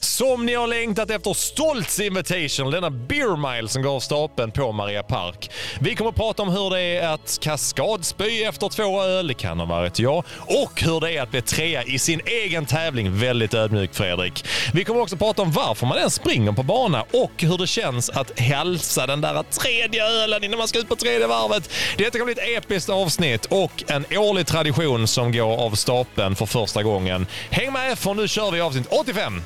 Som ni har längtat efter Stolts Invitation, denna beer mile som går av stapeln på Maria Park. Vi kommer att prata om hur det är att kaskadspy efter två öl, det kan ha varit jag, och hur det är att bli trea i sin egen tävling. Väldigt ödmjukt Fredrik. Vi kommer också prata om varför man ens springer på bana och hur det känns att hälsa den där tredje ölen innan man ska ut på tredje varvet. Detta kommer bli ett episkt avsnitt och en årlig tradition som går av stapeln för första gången. Häng med för nu kör vi avsnitt 85!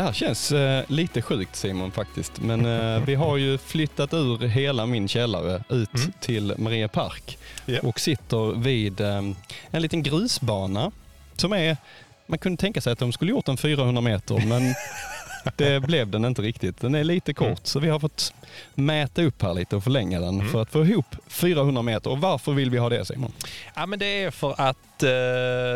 Det här känns eh, lite sjukt Simon faktiskt, men eh, vi har ju flyttat ur hela min källare ut Mm. till Maria Park Ja. och sitter vid eh, en liten grusbana som är, man kunde tänka sig att de skulle gjort den 400 meter, men det blev den inte riktigt. Den är lite kort, Mm. så vi har fått mäta upp här lite och förlänga den Mm. för att få ihop 400 meter. Och varför vill vi ha det Simon? Ja, men det är för att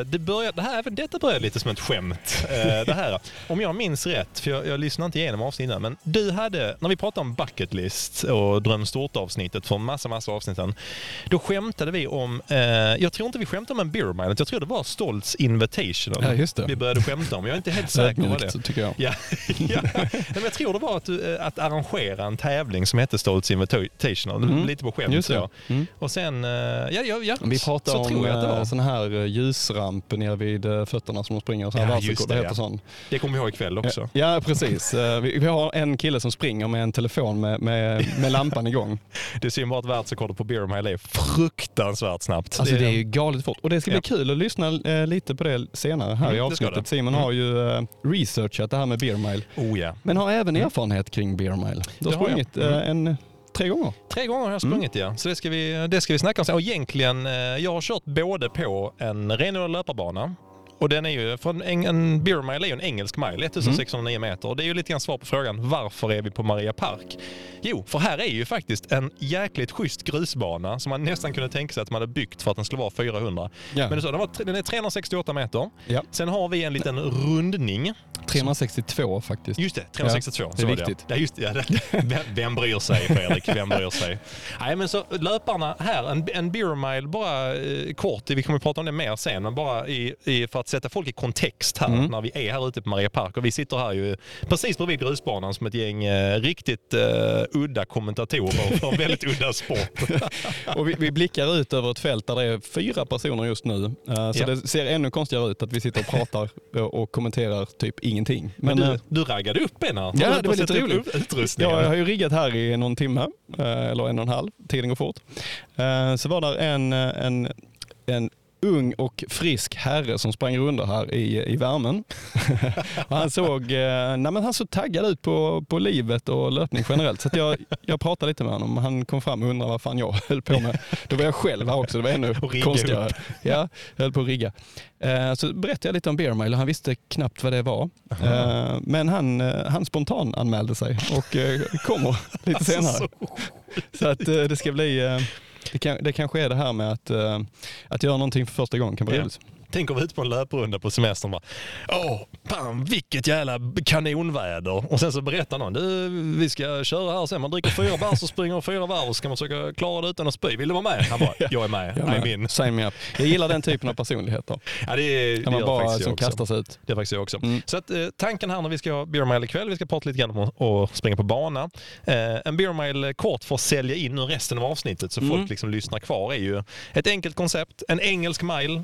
det börjar, det här, även detta börjar lite som ett skämt. Eh, det här. Om jag minns rätt, för jag, jag lyssnade inte igenom avsnittet innan, men du hade, när vi pratade om bucket list och dröm avsnittet för massa, massa avsnitt sedan, då skämtade vi om, eh, jag tror inte vi skämtade om en beer mile, jag tror det var Stoltz Invitational. Ja, just det. Vi började skämta om, jag är inte helt säker på det. Tycker jag. Ja, ja. Men jag tror det var att, du, eh, att arrangera en tävling som hette Stoltz Invitational. Mm. Lite på skämt Just det. så. Mm. Och sen, eh, ja, ja, ja. Vi så pratar om tror jag att det var. sådana här eh, ljusramper nere vid eh, fötterna som de springer. Så här Ja, just det heter ja. sån. Det kommer vi ihåg ikväll också. Ja, precis. Eh, Vi, vi har en kille som springer med en telefon med, med, med lampan igång. Det är synd bara att världsrekordet på Beer Mile är fruktansvärt snabbt. Alltså det är ju galet fort. Och det ska bli kul att lyssna lite på det senare här Mm, i avsnittet. Simon Mm. har ju researchat det här med Beer Mile. Oh ja. Men har även erfarenhet kring Beer Mile. Du har sprungit eh, en, tre gånger. Tre gånger har jag sprungit ja. Så det ska, vi, det ska vi snacka om sen. Och egentligen, eh, jag har kört både på en renodlad löparbana och den är ju, för en, en Beer Mile är ju en engelsk mile, 1609 meter. Och det är ju lite grann svar på frågan varför är vi på Maria Park? Jo, för här är ju faktiskt en jäkligt schysst grusbana som man nästan kunde tänka sig att man hade byggt för att den skulle vara 400. Ja. Men det så, den, var, den är 368 meter. Ja. Sen har vi en liten rundning 362 faktiskt. Just det, 362. det är viktigt. Ja, just det. Ja, det. Vem, vem bryr sig Fredrik? Vem bryr sig? Nej, men så löparna här, en, en beer mile bara eh, kort, vi kommer att prata om det mer sen, men bara i, i, för att sätta folk i kontext här Mm. när vi är här ute på Maria Park. Och vi sitter här ju precis bredvid grusbanan som ett gäng eh, riktigt eh, udda kommentatorer för en väldigt udda sport. Och vi, vi blickar ut över ett fält där det är fyra personer just nu. Eh, Så Ja. det ser ännu konstigare ut att vi sitter och pratar och- kommenterar typ ingenting. Men eh, du, du raggade upp en här. Ja, det var lite roligt. Ja, jag har ju riggat här i någon timme, eh, eller en och en halv. Tiden går fort. Eh, Så var där en, eh, en, en ung och frisk herre som sprang runt här i, i värmen. han, såg, eh, nej men han såg taggad ut på, på livet och löpning generellt. Så jag, jag pratade lite med honom. Han kom fram och undrade vad fan jag höll på med. Då var jag själv här också. Det var ännu konstigare. Ja, jag höll på att rigga. Eh, Så berättade jag lite om Mile och han visste knappt vad det var. Eh, Men han, han spontan anmälde sig och kommer lite senare. Så- att det ska bli, det, kan, det kanske är det här med att, eh, att göra någonting för första gången kan vara Ja. roligt. Tänk vi är ute på en löprunda på semestern bara, åh, fan vilket jävla kanonväder. Och sen så berättar någon, du, vi ska köra här sen, man dricker fyra bärs och springer fyra varv och ska man försöka klara det utan att spy. Vill du vara med? Han bara, jag är med, Jag, är med. min. Sign me up. jag gillar den typen av personligheter. Ja, det, är- det man gör bara som kastar sig ut. Det är faktiskt jag också. Mm. Så att, eh, tanken här när vi ska ha Beer Mile ikväll, vi ska prata lite grann om att att springa på bana. Eh, en Beer Mile kort för att sälja in nu resten av avsnittet så Mm. folk liksom lyssnar kvar är ju ett enkelt koncept. En engelsk mile,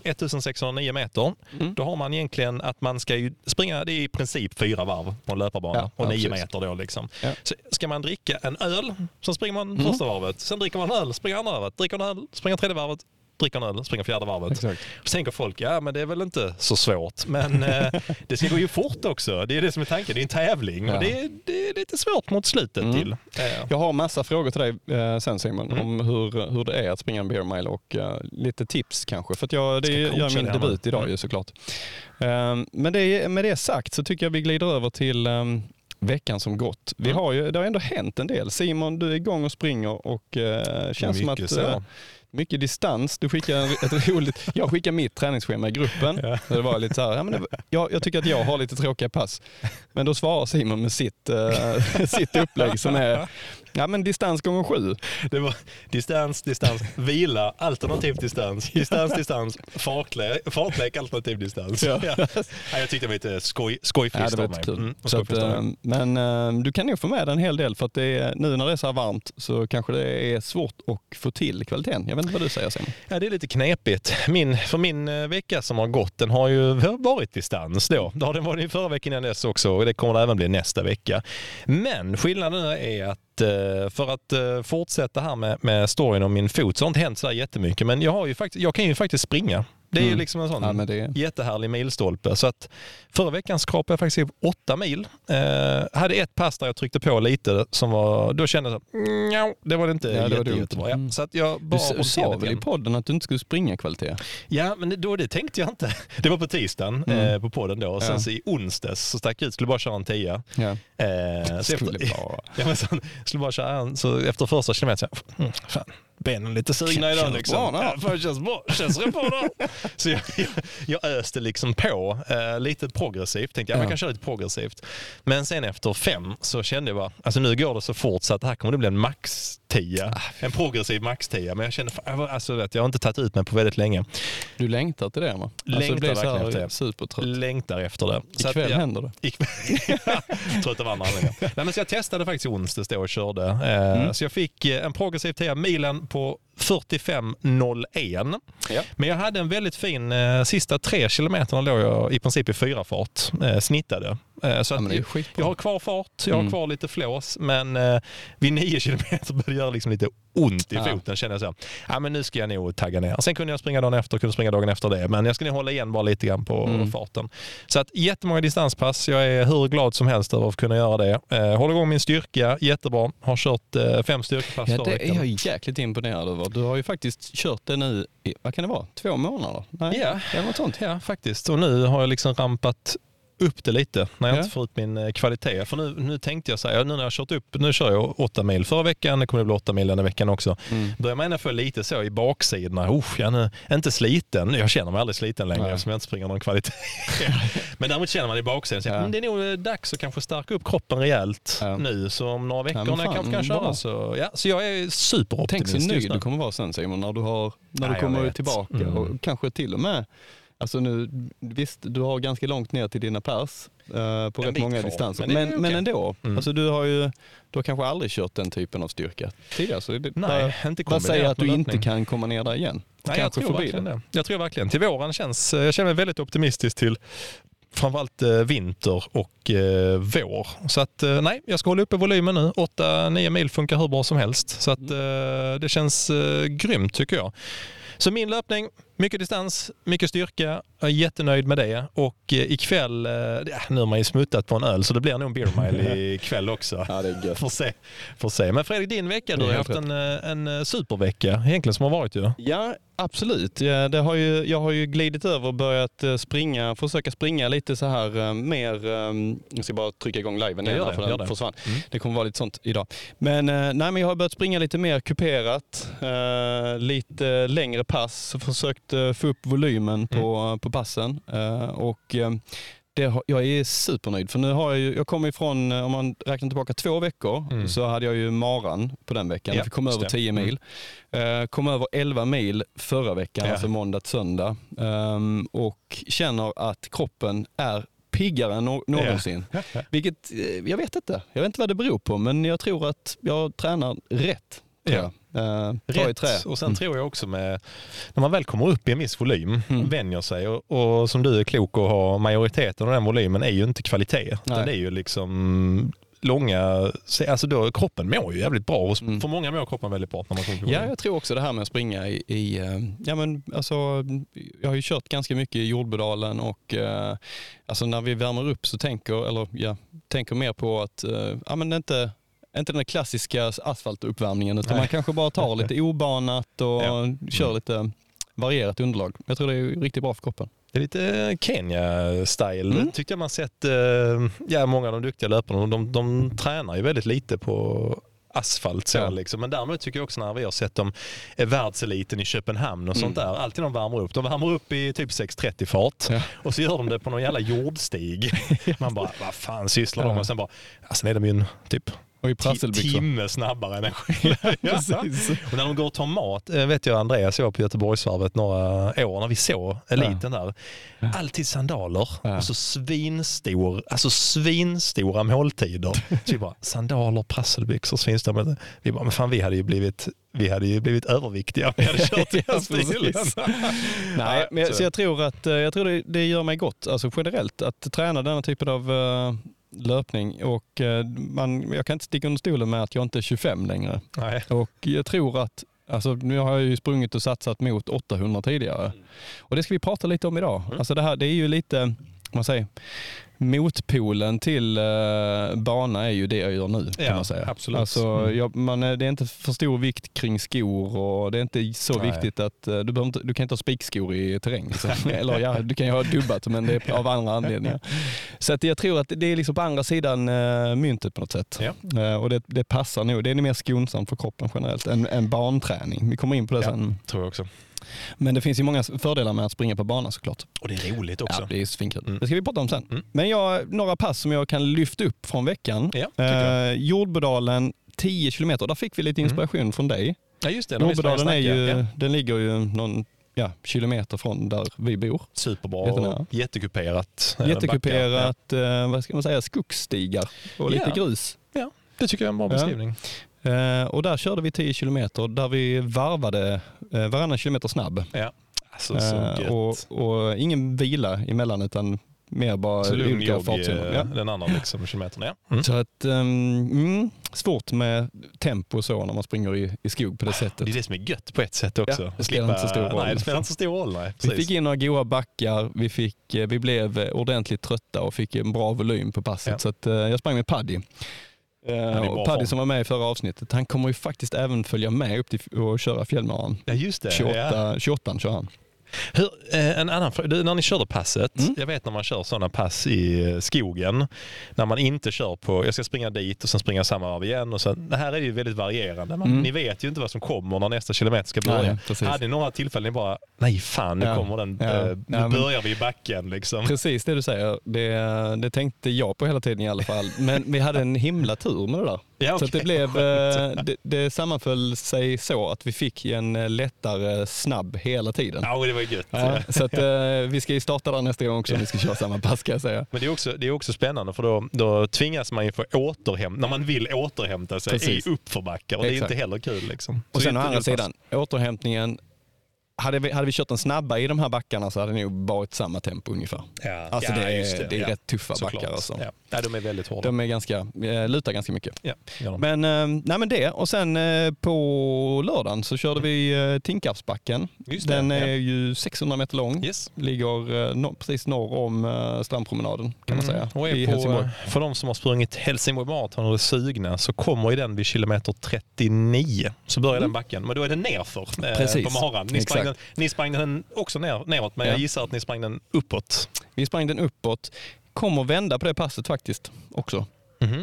1609 meter. Mm. Då har man egentligen att man ska springa, det är i princip fyra varv på en löparbana Ja, och ja, nio precis. meter då liksom. Ja. Så ska man dricka en öl så springer man Mm. första varvet. Sen dricker man en öl, springer andra varvet. Dricker en öl, springer tredje varvet. Dricker en öl, springer fjärde varvet. Exakt. Så tänker folk, ja men det är väl inte så svårt. Men eh, det ska gå ju fort också. Det är det som är tanken. Det är en tävling Ja. och det är, det är lite svårt mot slutet Mm. till. Eh, Jag har massa frågor till dig eh, sen Simon, Mm. om hur, hur det är att springa en beer mile och eh, lite tips kanske. För att jag, det gör min det debut idag Mm. ju såklart. Eh, men det, med det sagt så tycker jag vi glider över till eh, veckan som gått. Vi Mm. har ju, det har ändå hänt en del. Simon, du är igång och springer och eh, känns som att så. Mycket distans. Du skickar ett roligt, jag skickar mitt träningsschema i gruppen. Ja. Det var lite så här, ja, men det, jag, jag tycker att jag har lite tråkiga pass. Men då svarar Simon med sitt, eh, sitt upplägg som är ja, men distans gånger sju. Det var distans, distans, vila, alternativ distans, distans, distans, fartlek, fartlek alternativ distans. Ja. Ja. Ja, jag tyckte det var lite skoj, skojfriskt Ja, var av mig. kul. Mm, så att, men eh, du kan nog få med dig en hel del för att det är, nu när det är så här varmt så kanske det är svårt att få till kvaliteten. Jag vet inte vad du säger Simon. Ja, det är lite knepigt. Min, för min eh, vecka som har gått, den har ju varit distans då. Det har den varit i förra veckan innan dess också och det kommer det även bli nästa vecka. Men skillnaden är att Eh, för att eh, fortsätta här med, med storyn om min fot så har det inte hänt så här jättemycket. Men jag, har ju faktiskt, jag kan ju faktiskt springa. Det är ju Mm. liksom en sån Ja, men det, jättehärlig milstolpe. Så att förra veckan skrapade jag faktiskt åtta mil. Eh, hade ett pass där jag tryckte på lite som var, då kände jag att det var inte Ja, det jätte, jättebra. Ja. Mm. Så att jag bara du sa väl i podden att du inte skulle springa kvalitet? Ja, men det- då, det tänkte jag inte. Det var på tisdagen Mm. eh, på podden då. Och sen Ja. så i onsdags så stack jag ut, skulle bara köra en tia. Ja. Eh, så Skulle efter, bara. ja, men sen, skulle bara köra en, så efter första kilometern, mm, fan, benen lite sugna idag Känns liksom. bra. Ja, känns bra, känns rätt bra då. Så jag, jag, jag öste liksom på eh, lite progressivt, tänkte jag, Ja. man kan köra lite progressivt. Men sen efter fem så kände jag bara, alltså nu går det så fort så att det här kommer det bli en max 10. En progressiv max 10. Men jag kände, fan, alltså, vet, jag har inte tagit ut mig på väldigt länge. Du längtar till det va? Alltså, Längtar du blir så efter det. supertrött. Längtar efter det. Så att, Ikväll ja, händer det. ikväll. Trött av andra anledningar. Nej, men så jag testade faktiskt i onsdags då och körde. Eh, Mm. Så jag fick eh, en progressiv 10 milen på 45.01. Ja. Men jag hade en väldigt fin, eh, sista tre kilometerna låg jag i princip i fyra fart, eh, snittade. Eh, så Ja, det jag, har kvar fart, jag har Mm. kvar lite flås, men eh, vid nio kilometer började det göra liksom lite ont i Ja. foten. Kände jag så. Ja, men nu ska jag nog tagga ner. Sen kunde jag springa dagen efter, kunde springa dagen efter det, men jag ska nog hålla igen bara lite grann på Mm. farten. Så att jättemånga distanspass. Jag är hur glad som helst över att kunna göra det. Eh, håller igång min styrka, jättebra. Har kört fem styrkepass Ja, det är jag jäkligt imponerad över. Du har ju faktiskt kört det nu i, vad kan det vara, två månader? Nej, Ja. eller något sånt. Ja, faktiskt. Och nu har jag liksom rampat upp det lite när jag Ja. inte får ut min eh, kvalitet. För nu, nu tänkte jag så här, nu när jag kört upp, nu kör jag åtta mil förra veckan, det kommer det bli åtta mil den här veckan också. Mm. Börjar man ändå få lite så i baksidorna, usch, jag är inte sliten, jag känner mig aldrig sliten längre Nej. eftersom jag inte springer någon kvalitet. Men däremot känner man i baksidan, så Ja. det är nog eh, dags att kanske stärka upp kroppen rejält Ja. nu. Så om några veckor men när jag kanske kan köra så, ja, så jag är Tänk superoptimist så just nöjd du kommer vara sen Simon, när du, har, när Ja, du kommer tillbaka Mm. och kanske till och med Alltså nu, visst, du har ganska långt ner till dina pers eh, på En rätt många kvar, distanser. men Men, men ändå, Mm. alltså du har ju du har kanske aldrig kört den typen av styrka tidigare. Så det, Nej, inte vad säger att du inte kan komma ner där igen? Nej, jag tror verkligen det. det. Jag tror verkligen. Till våren känns, jag känner mig väldigt optimistisk till framförallt eh, vinter och eh, vår. Så att eh, nej, jag ska hålla uppe volymen nu. 8-9 mil funkar hur bra som helst. Så att eh, det känns eh, grymt tycker jag. Så min löpning, mycket distans, mycket styrka. Jag är jättenöjd med det. Och eh, ikväll, eh, ja, nu har man ju smuttat på en öl så det blir nog en beer mile ikväll också. Ja, det är gött. Får se. Får se. Men Fredrik, din vecka, du har haft en, eh, en supervecka egentligen som har varit ju. Ja, absolut. Ja, det har ju, jag har ju glidit över och börjat springa, försöka springa lite så här mer, eh, jag ska bara trycka igång liven igen för den det. försvann. Mm. Det kommer vara lite sånt idag. Men, nej, men jag har börjat springa lite mer kuperat, lite längre pass, försökt få upp volymen på, Mm. på passen. Eh, och, eh, det jag är supernöjd för nu har jag ju, jag kommer ifrån, eh, om man räknar tillbaka två veckor, Mm. så hade jag ju maran på den veckan. Ja, jag fick komma över just det. 10 mil. Eh, kom över 11 mil förra veckan, Ja. alltså måndag till söndag. Ehm, och känner att kroppen är piggare än någonsin. Vilket, eh, jag vet inte. Jag vet inte vad det beror på, men jag tror att jag tränar rätt. Ja. Eh, Rätt. Och sen tror jag också med, när man väl kommer upp i en viss volym, Mm. vänjer sig och, och som du är klok och har majoriteten av den volymen är ju inte kvalitet. Nej. Den är ju liksom långa, alltså då kroppen mår ju jävligt bra. Och Mm. För många mår kroppen väldigt bra när man kommer Ja, det. jag tror också det här med att springa i, i eh, ja men alltså, jag har ju kört ganska mycket i Jordbodalen och eh, alltså när vi värmer upp så tänker, eller ja, tänker mer på att, eh, ja men inte inte den där klassiska asfaltuppvärmningen utan Nej. man kanske bara tar lite obanat och Ja. kör Mm. lite varierat underlag. Jag tror det är riktigt bra för kroppen. Det är lite Kenya-style. Mm. Tyckte jag man sett, eh, ja många av de duktiga löparna, de, de tränar ju väldigt lite på asfalt så Ja. liksom. Men däremot tycker jag också när vi har sett dem i världseliten i Köpenhamn och sånt Mm. där, alltid de värmer upp. De värmer upp i typ 6.30 fart Ja. och så gör de det på någon jävla jordstig. Man bara, vad fan sysslar de Ja. med? Och sen bara, ja, sen är de ju en typ Och i prasselbyxor. timme snabbare än en själv. Ja. Och när de går och tar mat, eh, vet jag Andreas jag var på Göteborgsvarvet några år när vi såg eliten där. Alltid sandaler Ja. och så svinstor, alltså svinstora måltider. Så vi bara, sandaler, prasselbyxor, svinstora måltider. Vi bara, men fan vi hade ju blivit, vi hade ju blivit överviktiga om vi hade kört i Ja, den stilen. Nej, men jag, så jag tror att eh, jag tror det, det gör mig gott, alltså generellt, att träna denna typen av eh, löpning. Och eh, man, jag kan inte sticka under stolen med att jag inte är 25 längre. Nej. Och jag tror att, alltså nu har jag ju sprungit och satsat mot 800 tidigare. Och det ska vi prata lite om idag. Mm. Alltså det här, det är ju lite, man säger, motpolen till eh, bana är ju det jag gör nu kan Ja, man säga. absolut. Alltså, Mm. jag, man, det är inte för stor vikt kring skor och det är inte så Nej. viktigt att eh, du, inte, du kan inte ha spikskor i terräng. Liksom. Eller ja, du kan ju ha dubbat men det är av andra anledningar. Så att jag tror att det är liksom på andra sidan eh, myntet på något sätt. Ja. Eh, och det, det passar nog. Det är mer skonsamt för kroppen generellt än, än barnträning. Vi kommer in på det Ja. sen. Tror jag också. Men det finns ju många fördelar med att springa på bana såklart. Och det är roligt också. Ja, det är svinkul. Mm. Det ska vi prata om sen. Mm. Men jag, några pass som jag kan lyfta upp från veckan. Ja. Eh, Jordbodalen 10 kilometer. Där fick vi lite inspiration från dig. Ja just det, Jordbodalen är ju, Ja. den ligger ju någon ja, kilometer från där vi bor. Superbra Jättenära. och jättekuperat. Jättekuperat, eh, vad ska man säga, skogsstigar och lite grus. Ja, det tycker jag är en bra beskrivning. Eh, och där körde vi 10 kilometer där vi varvade eh, varannan kilometer snabb. Ja. Alltså så Eh, och, och ingen vila emellan utan mer bara Så lugn olika jogg fartzoner. eh, Ja. den andra liksom, kilometern. Ja. Mm. Så att, um, svårt med tempo och så när man springer i, i skog på det sättet. Det är det som är gött på ett sätt också. Ja, det spelar inte så stor roll. Nej, det spelar inte så stor roll. Nej. Vi fick in några goa backar, vi, fick, vi blev ordentligt trötta och fick en bra volym på passet. Ja. Så att, jag sprang med Paddy. Och Paddy som var med i förra avsnittet, han kommer ju faktiskt även följa med upp till och köra fjällmaran. Ja, just det. 28, Ja. 28 kör han. Hur, eh, en annan fråga. När ni körde passet, Mm. jag vet när man kör sådana pass i eh, skogen, när man inte kör på, jag ska springa dit och sen springa samma varv igen. Och sen, det här är ju väldigt varierande. Man, Mm. Ni vet ju inte vad som kommer när nästa kilometer ska börja. Nej, precis. Hade ni några tillfällen ni bara, nej fan nu Ja. kommer den, Ja. eh, nu Ja, men- börjar vi i backen liksom. Precis det du säger, det, det tänkte jag på hela tiden i alla fall. Men vi hade en himla tur med det där. Ja, Så att det, blev, eh, det, det sammanföll sig så att vi fick en eh, lättare snabb hela tiden. Ja, det var gött. Ja, så att, eh, vi ska ju starta där nästa gång också om vi ska köra samma pass kan jag säga. Men det är också, det är också spännande för då, då tvingas man ju få återhämta, när man vill återhämta sig Precis. i uppförsbackar och det är inte heller kul. Liksom. Och Så sen å andra sidan, återhämtningen. Hade vi, hade vi kört den snabba i de här backarna så hade det nog varit samma tempo ungefär. Ja, Alltså ja, det är- just det är rätt tuffa Såklart. backar alltså. Ja. Ja, de är väldigt hårda. De är ganska, eh, lutar ganska mycket. Ja. Men, eh, nej men det och sen eh, på lördagen så körde vi eh, Tinkarpsbacken. Det, Den ja. är ju 600 meter lång. Yes. Ligger eh, no, precis norr om eh, strandpromenaden kan man säga. Mm. Och är I på, Helsingborg. För de som har sprungit Helsingborg Marathon och är sugna så kommer ju den vid kilometer 39. Så börjar den backen. Men då är det nerför eh, Mm. Precis. på maran. Ni sprang, den, ni sprang den också ner, neråt men Ja. jag gissar att ni sprang den uppåt. Vi sprang den uppåt. Kommer vända på det passet faktiskt också.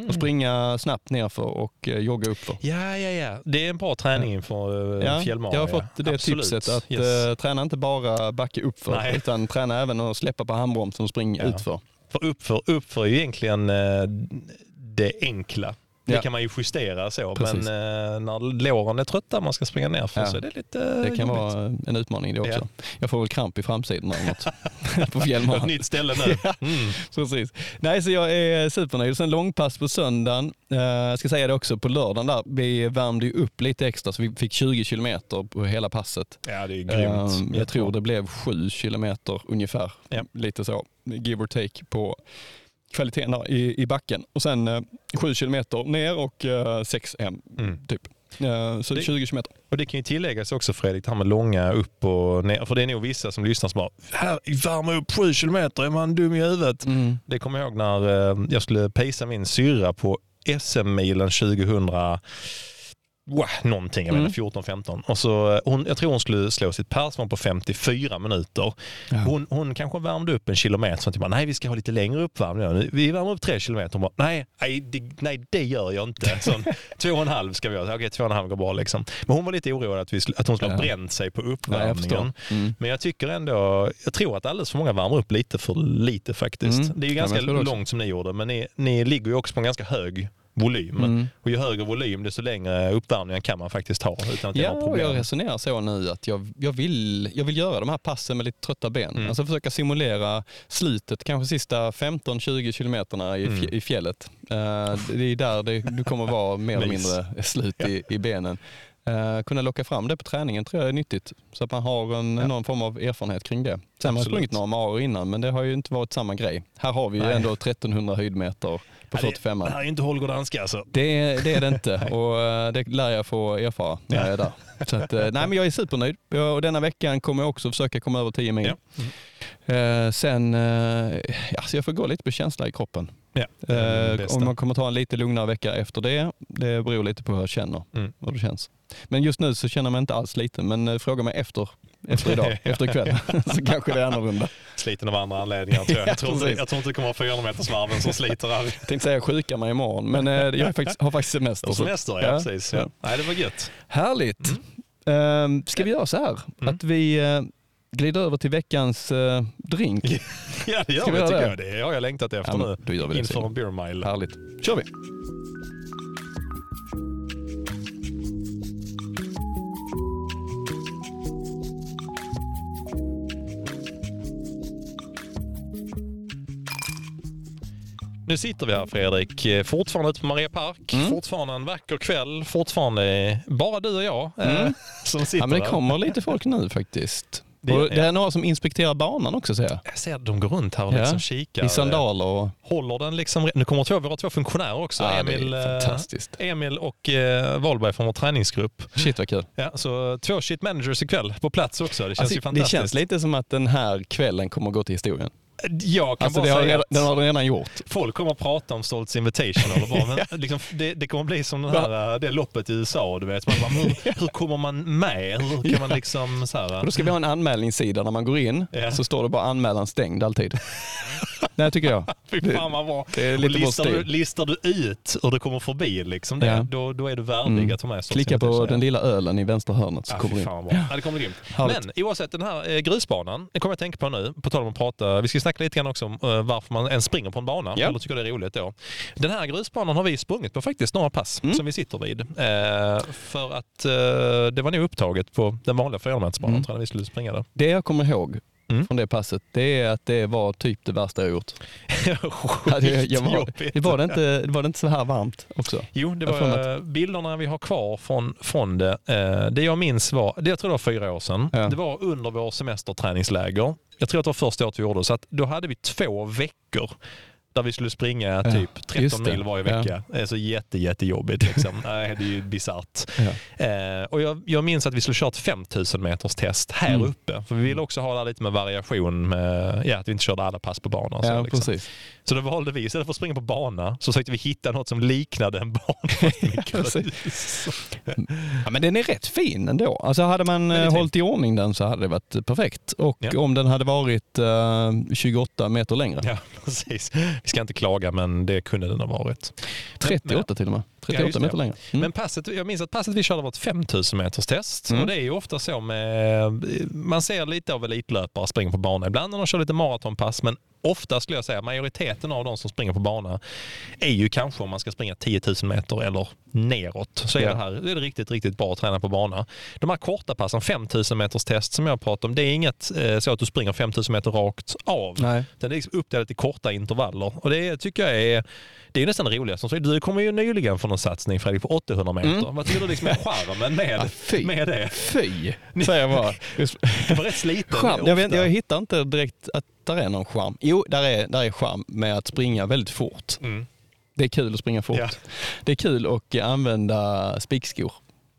Och springa snabbt nerför och eh, jogga uppför. Ja, ja, ja. Det är en bra träning inför Ja, uh, fjällmara. jag har fått det Absolut. tipset att Yes. eh, träna inte bara backa uppför Nej. utan träna även att släppa på handbromsen och springa Ja. utför. För uppför, uppför är ju egentligen eh, det enkla. Det Ja. kan man ju justera så, Precis. men eh, när låren är trötta man ska springa ner för Ja. så är det lite Det kan jobbigt. vara en utmaning det också. Ja. Jag får väl kramp i framsidan eller något på Ett fjällmaran. nytt ställe nu. Mm. Precis. Nej, så jag är supernöjd. Sen långpass på söndagen. Eh, Jag ska säga det också på lördagen där. Vi värmde ju upp lite extra så vi fick 20 kilometer på hela passet. Ja, det är grymt. Eh, Jag tror det blev 7 kilometer ungefär. Lite så, give or take på kvaliteten där i, i backen. Och sen eh, sju kilometer ner och eh, sex hem, Mm. typ. Eh, så Det- 20 kilometer. Och det kan ju tilläggas också Fredrik, det här med långa upp och ner. För det är nog vissa som lyssnar som bara, här, värma upp sju kilometer, är man dum i huvudet? Mm. Det kommer jag ihåg när eh, jag skulle pejsa min syrra på SM-milen 2000 Wow, någonting, jag Mm. menar 14-15. Och så, eh, hon, jag tror hon skulle slå sitt persmål på 54 minuter. Ja. Hon, hon kanske värmde upp en kilometer, så typ bara, nej vi ska ha lite längre uppvärmning. Vi värmer upp tre kilometer. Hon bara, nej, nej, det, nej det gör jag inte. Så, två och en halv ska vi ha. Okej, två och en halv går bra liksom. Men hon var lite orolig att, vi, att hon skulle ha Ja. bränt sig på Ja, uppvärmningen. förstår. Mm. Men jag tycker ändå, jag tror att alldeles för många värmer upp lite för lite faktiskt. Mm. Det är ju Ja, ganska långt som ni gjorde, men ni, ni ligger ju också på en ganska hög volym. Mm. Och ju högre volym, desto längre uppvärmningen kan man faktiskt ha utan att det Ja, och problem. jag resonerar så nu att jag, jag, vill, jag vill göra de här passen med lite trötta ben. Mm. Alltså försöka simulera slutet, kanske sista 15-20 kilometerna i, Mm. i fjället. Eh, det är där det, du kommer vara mer eller mindre slut i, i benen. Eh, kunna locka fram det på träningen tror jag är nyttigt. Så att man har en, någon form av erfarenhet kring det. Sen har Absolut. sprungit några maror innan men det har ju inte varit samma grej. Här har vi ju Nej. ändå 1300 höjdmeter på Ja, det, 45 det här är inte Holger Danska alltså. det, det är det inte och eh, det lär jag få erfara när jag är där. Så att, eh, nej, men jag är supernöjd Jag- och denna veckan kommer jag också försöka komma över 10 mil. Ja. Eh, sen, eh, ja, så jag får gå lite på känsla i kroppen. Ja, Eh, om man kommer ta en lite lugnare vecka efter det, det beror lite på hur jag känner. Mm. Hur det känns. Men just nu så känner mig inte alls liten, men eh, fråga mig efter, efter idag, efter ikväll, så kanske det är annorlunda. Sliten av andra anledningar tror jag. Ja, Jag tror, inte, jag tror inte det kommer vara 400 metersvarven som sliter här. Jag tänkte säga sjuka mig imorgon, men eh, jag är faktiskt, har faktiskt semester. Så- semester, ja, Ja, precis. ja. Nej, det var gött. Härligt. Mm. ska vi göra så här, Mm. att vi eh, glider över till veckans eh, drink? Ja, det gör Ska vi vi tycker det? jag. Det har jag längtat efter Ja, nu. Inför en beer mile. Härligt. kör vi. Nu sitter vi här Fredrik, Eh, fortfarande ute på Maria Park. Mm. Fortfarande en vacker kväll. Fortfarande bara du och jag eh, Mm. som sitter Ja, men det där. kommer lite folk nu faktiskt. Det- Det, och det ja. är några som inspekterar banan också ser jag. Jag ser att de går runt här och Ja, liksom kikar. I sandaler och... Håller den liksom... Nu kommer två, våra två funktionärer också. Ja, det Emil, eh, fantastiskt. Emil och eh, Wahlberg från vår träningsgrupp. Shit vad kul. Ja, så två shit managers ikväll på plats också. Det känns Alltså, ju det fantastiskt. känns lite som att den här kvällen kommer att gå till historien. Jag kan Alltså, bara det har, säga redan- att den har redan gjort. folk kommer att prata om Stoltz Invitation. Eller bara, men liksom, det, det kommer bli som den här, eh, det loppet i USA. Du vet. Man bara, hur, hur kommer man med? Hur kan man liksom... Så här, Och då ska vi ha en anmälningssida när man går in, Ja. så står det bara anmälan stängd alltid. Nej, tycker jag. Fy Det- fan vad bra. det är Och lite listar, du, listar du ut hur det kommer förbi, liksom det, Ja. då, då är du värdig Mm. att ta med Stoltz Klicka på den lilla ölen i vänstra hörnet så Ja, kommer du in. fan vad bra. Ja, det kommer grymt. Men oavsett den här eh, grusbanan, det kommer jag att tänka på nu, på tal om att prata, vi ska snacka lite grann också om eh, varför man ens springer på en bana, Ja. eller tycker det är roligt då. Den här grusbanan har vi sprungit på faktiskt, några pass Mm. som vi sitter vid. Eh, för att eh, det var nog upptaget på den vanliga 400 Mm. tror jag, när vi skulle springa där. Det jag kommer ihåg Mm. från det passet, det är att det var typ det värsta jag gjort. Jag var, Skitjobbigt. det, var det, inte, var det inte så här varmt också? Jo, det var eh, bilderna vi har kvar från, från det. Eh, det jag minns var, det jag tror det var fyra år sedan, Ja. det var under vår semesterträningsläger. Jag tror att det var första året vi gjorde det, så att då hade vi två veckor där vi skulle springa Ja, typ just 13 det. mil varje Ja. vecka. Är så jätte, jättejobbigt. Liksom. Nej, det är ju bisarrt. Ja. Eh, och jag, jag minns att vi skulle kört 5000 meters test här Mm. uppe. För vi ville också ha lite med variation, med, ja, att vi inte körde alla pass på banan. Så, Ja, liksom. precis. så då valde vi, istället för att springa på bana, så försökte vi hitta något som liknade en bana. Ja, men den är rätt fin ändå. Alltså hade man eh, hållit i ordning den så hade det varit perfekt. Och Ja. om den hade varit eh, 28 meter längre. Ja, precis. Vi ska inte klaga, men det kunde den ha varit. 38 till och med. 38 just det. meter längre. Mm. Men passet, jag minns att passet vi körde var ett 5000 meters test. Mm. Och det är ju ofta så med, man ser lite av elitlöpare springa på bana ibland när de kör lite maratonpass, men ofta skulle jag säga majoriteten av de som springer på bana är ju kanske om man ska springa 10 000 meter eller neråt. Så är Ja. det här det är riktigt, riktigt bra att träna på bana. De här korta passen, 5000 meters test som jag pratar om, det är inget eh, så att du springer 5000 meter rakt av. Nej. Den är liksom uppdelat i korta intervaller. Och det tycker jag är, det är nästan det roligaste. Du kom ju nyligen från bansatsning Fredrik på 800 meter. Mm. Vad tycker du liksom är charmen med, fy. med det? Fy, säger jag bara. Du var rätt sliten. Charm. Jag, vet, jag hittar inte direkt att där är någon charm. Jo, där är, där är charm med att springa väldigt fort. Mm. Det är kul att springa fort. Ja. Det är kul att använda spikskor.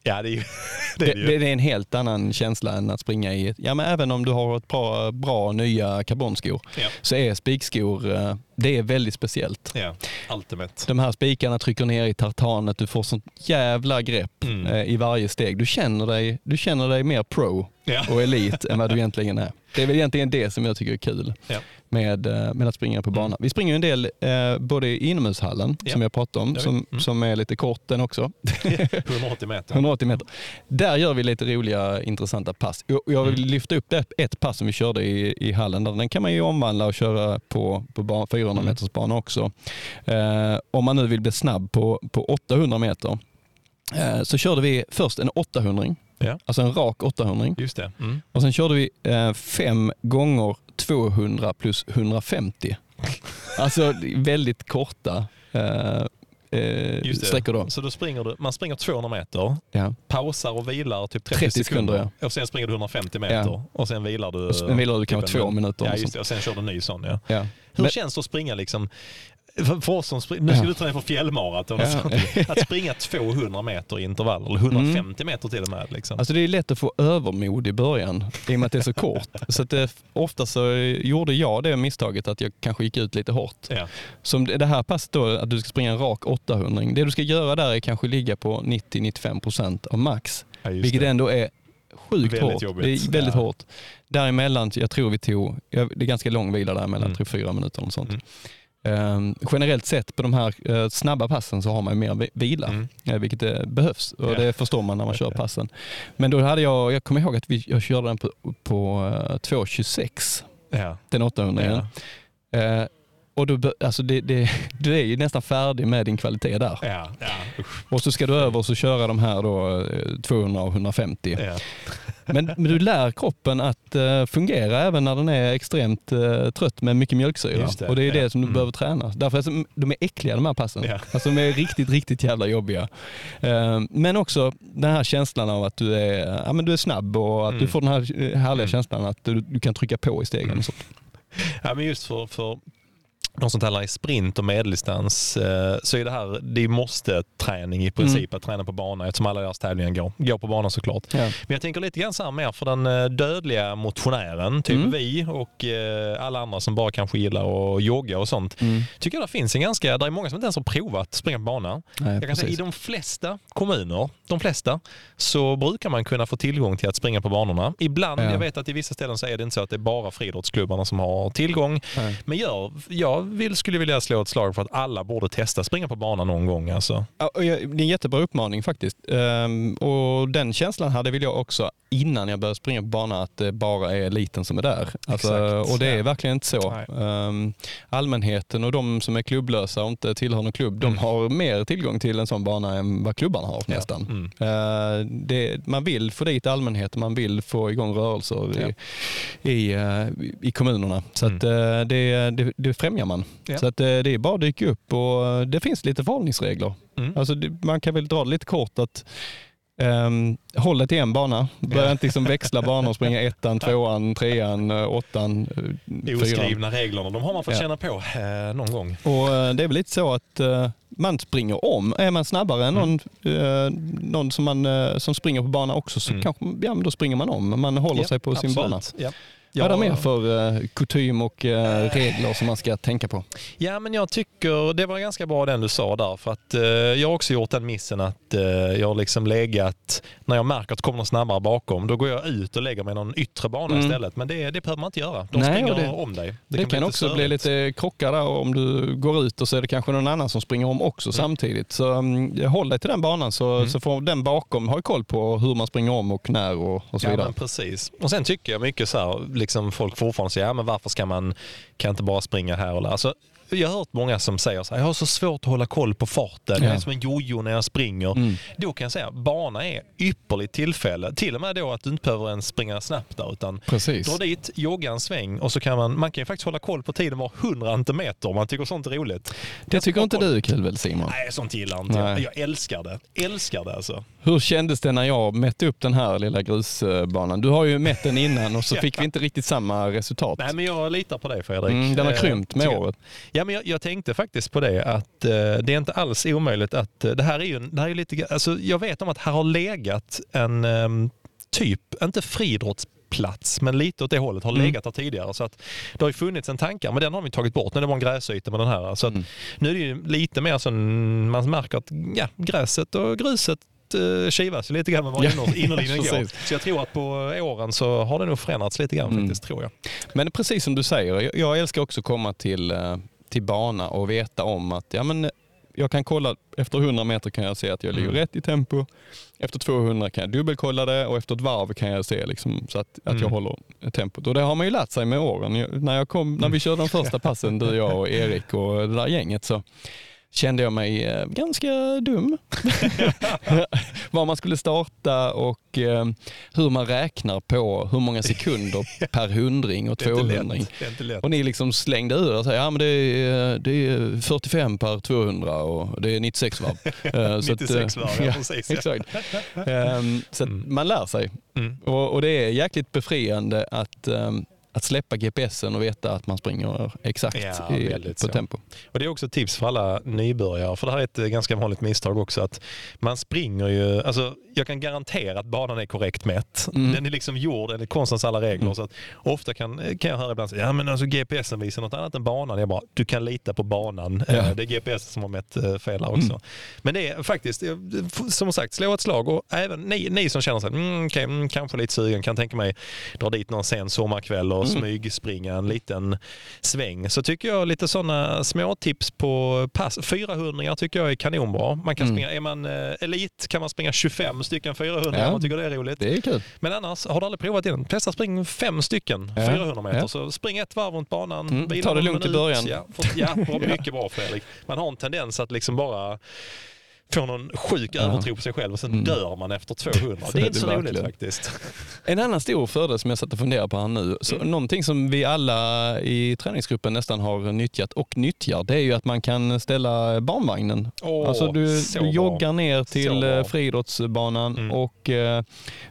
Ja, det är ju det. Det, Är det, det, ju. är en helt annan känsla än att springa i, ja men även om du har ett bra, bra nya karbonskor Ja. så är spikskor, eh, det är väldigt speciellt. ja, ultimate. De här spikarna trycker ner i tartanet, du får sånt jävla grepp Mm. eh, i varje steg. Du känner dig, du känner dig mer pro Ja. och elit än vad du egentligen är. Det är väl egentligen det som jag tycker är kul Ja. Med, eh, med att springa på bana. Vi springer en del eh, både i inomhushallen Ja. som jag pratade om, som, Mm. som är lite kort den också. 180 meter. 180 meter. Där gör vi lite roliga intressanta pass. Jag- Jag vill Mm. lyfta upp ett pass som vi körde i, i hallen. Där. Den kan man ju omvandla och köra på, på ban, 400 Mm. meters bana också. Eh, om man nu vill bli snabb på, på 800 meter eh, så körde vi först en 800 Ja. alltså en rak 800 Just det. Mm. och sen körde vi eh, fem gånger 200 plus 150. Alltså väldigt korta eh, eh, sträckor då. Så då springer du, man springer 200 meter, Ja. pausar och vilar typ 30, 30 sekunder. sekunder, Och sen springer du 150 meter Ja. och sen vilar du... Sen vilar du kanske typ en- två minuter. Ja, just det. Och sen kör du en ny sån. Ja. Ja. Hur Men- känns det att springa liksom? För, för oss som springer, nu ska Ja. du träna på fjällmaraton Ja. Att springa 200 meter i intervall, eller 150 meter till och med. Liksom. Alltså det är lätt att få övermod i början i och med att det är så kort. Så att det, ofta så gjorde jag det misstaget att jag kanske gick ut lite hårt. ja. Som det här passet då, att du ska springa en rak 800. Det du ska göra där är kanske ligga på 90-95% av max. Ja, vilket det. ändå är sjukt Väldigt hårt. jobbigt. Det är väldigt Ja. hårt. Däremellan, jag tror vi tog, det är ganska lång vila däremellan, Mm. tror fyra minuter eller sånt. Mm. Ehm, generellt sett på de här eh, snabba passen så har man ju mer vi- vila, Mm. eh, vilket det behövs och det förstår man när man kör passen. Men då hade jag, jag kommer ihåg att vi, jag körde den på, på eh, 2.26, Ja. den 800 Ja. Eh, och be- alltså det, det, du är ju nästan färdig med din kvalitet där. Ja. Ja. Och så ska du över och så köra de här då, eh, 200 och 150. Ja. Men, men du lär kroppen att eh, fungera även när den är extremt eh, trött med mycket mjölksyra. Det, Och det är ja. det som du Mm. behöver träna. Därför är de- de är äckliga de här passen. Ja. Alltså de är riktigt, riktigt jävla jobbiga. Eh, men också den här känslan av att du är, ja, men du är snabb och att Mm. du får den här eh, härliga Mm. känslan att du, du kan trycka på i stegen. Mm. Och så. Ja, men just för, för de som tävlar i sprint och medeldistans eh, så är det här, det måste träning i princip att träna på bana eftersom alla deras tävlingar går, går på banan såklart. Ja. Men jag tänker lite grann så här mer för den eh, dödliga motionären, typ Mm. vi och eh, alla andra som bara kanske gillar att jogga och sånt. Mm. Tycker jag det finns en ganska, det är många som inte ens har provat springa på bana. Nej, Jag kan säga, I de flesta kommuner, de flesta, så brukar man kunna få tillgång till att springa på banorna. Ibland, Ja. jag vet att i vissa ställen så är det inte så att det är bara friidrottsklubbarna som har tillgång. Nej. Men jag, jag vill, skulle vilja slå ett slag för att alla borde testa springa på banan någon gång. Alltså. Ja, Det är en jättebra uppmaning faktiskt. Ehm, och Den känslan hade väl jag också innan jag började springa på bana att det bara är eliten som är där. Alltså, och det är Ja. verkligen inte så. Nej. Ehm, allmänheten och de som är klubblösa och inte tillhör någon klubb, de Mm. har mer tillgång till en sån bana än vad klubbarna har nästan. Mm. Ehm, det, man vill få dit allmänheten, man vill få igång rörelser Ja. i, i, eh, i kommunerna. Så Mm. eh, det, det, det främjar man. Ja. Så att, eh, det är bara att dyka upp och eh, det finns lite förhållningsregler. Mm. Alltså, man kan väl dra det lite kort att um, håll dig till en bana. Börja Ja. inte liksom växla banor och springa ettan, tvåan, trean, eh, åttan, fyran. Oskrivna reglerna, de har man fått Ja. känna på eh, någon gång. Och eh, det är väl lite så att eh, man springer om. Är man snabbare än någon, eh, någon som, man, som springer på bana också så Mm. kanske, ja, då springer man om. Man håller sig på sin absolut. bana. Ja. Vad är det mer för eh, kutym och eh, regler som man ska tänka på? Ja, men jag tycker det var ganska bra den du sa där. För att eh, jag har också gjort den missen att eh, jag har liksom legat, när jag märker att det kommer någon snabbare bakom, då går jag ut och lägger mig någon yttre bana Mm. istället. Men det, det behöver man inte göra. De Nej, springer det- om dig. Det, kan, också bli lite krockar där om du går ut och så är det kanske någon annan som springer om också samtidigt. Så um, håll dig till den banan så, Mm. så får den bakom ha koll på hur man springer om och när och, och så Ja, vidare. men precis. Och sen tycker jag mycket så här, liksom folk fortfarande säger, ja men varför ska man, kan inte bara springa här och där. Alltså, jag har hört många som säger så här, jag har så svårt att hålla koll på farten, jag är som en jojo när jag springer. Mm. Då kan jag säga, bana är ypperligt tillfälle. Till och med då att du inte behöver ens springa snabbt där utan Precis. dra dit, jogga en sväng och så kan man, man kan ju faktiskt hålla koll på tiden var hundrate meter om man tycker sånt är roligt. Det tycker inte du är kul väl Simon? Nej, sånt gillar inte jag. Nej. Jag älskar det. Älskar det alltså. Hur kändes det när jag mätte upp den här lilla grusbanan? Du har ju mätt den innan och så fick vi inte riktigt samma resultat. Nej, men jag litar på dig Fredrik. Mm, den har Eh, krympt med året. Ja, men jag, jag tänkte faktiskt på det att eh, det är inte alls omöjligt att eh, det här är ju det här är lite, alltså, jag vet om att här har legat en ehm, typ, inte friidrottsplats, men lite åt det hållet har Mm. legat där tidigare. Så att det har ju funnits en tankar, men den har vi tagit bort. Nu det bara en gräsyta med den här. Så Mm. Nu är det ju lite mer så man märker att ja, gräset och gruset eh, kivas lite grann med var Ja, inner, innerlinjen går. Så jag tror att på åren så har det nog förändrats lite grann Mm. faktiskt, tror jag. Men precis som du säger, jag, älskar också att komma till, eh, till bana och veta om att ja, men, jag kan kolla, efter 100 meter kan jag se att jag ligger Mm. rätt i tempo. Efter 200 kan jag dubbelkolla det och efter ett varv kan jag se liksom, så att, att jag Mm. håller tempot. Och det har man ju lärt sig med åren. Jag, när, jag kom, när vi körde de första passen, du, jag och Erik och det där gänget, så kände jag mig eh, ganska dum. Var man skulle starta och eh, hur man räknar på hur många sekunder per hundring och Det är inte 200. lätt. Det är inte lätt. Och ni liksom slängde ur och sa ja men det är, det är 45 per 200 och det är 96 varv. Eh, så att, 96 eh, varv, ja, precis. Exakt. Ehm, så Mm. man lär sig. Mm. Och, och det är jäkligt befriande att, ehm, att släppa GPSen och veta att man springer exakt Ja, i, på så. tempo. Och Det är också ett tips för alla nybörjare, för det här är ett eh, ganska vanligt misstag också. att Man springer ju, alltså jag kan garantera att banan är korrekt mätt. Mm. Den är liksom gjord enligt konstens alla regler. Mm. Så att ofta kan, kan jag höra ibland ja men alltså GPSen visar något annat än banan. Jag bara, du kan lita på banan. Ja. Eh, Det är GPS som har mätt eh, fel här också. Mm. Men det är faktiskt, eh, som sagt, slå ett slag och även ni, ni som känner sig, mm, okej, mm, kanske lite sugen, kan tänka mig dra dit någon sen sommarkväll och. Smygspringa en liten sväng. Så tycker jag lite sådana små tips på pass. 400 tycker jag är kanonbra. Man kan Mm. springa, är man eh, elit kan man springa 25 stycken 400 Ja. om man tycker det är roligt. Det är kul. Men annars, har du aldrig provat det? Testa spring fem stycken Ja. 400 meter. Så spring ett varv runt banan. Mm, ta det lugnt i början. Ja, för, ja bra, mycket bra Fredrik. Man har en tendens att liksom bara få någon sjuk Ja. övertro på sig själv och sen Mm. dör man efter 200. Så Det är inte så roligt faktiskt. En annan stor fördel som jag satt och funderade på här nu, så Mm. någonting som vi alla i träningsgruppen nästan har nyttjat och nyttjar, det är ju att man kan ställa barnvagnen. Åh, alltså du, du joggar ner till eh, friidrottsbanan Mm. och eh,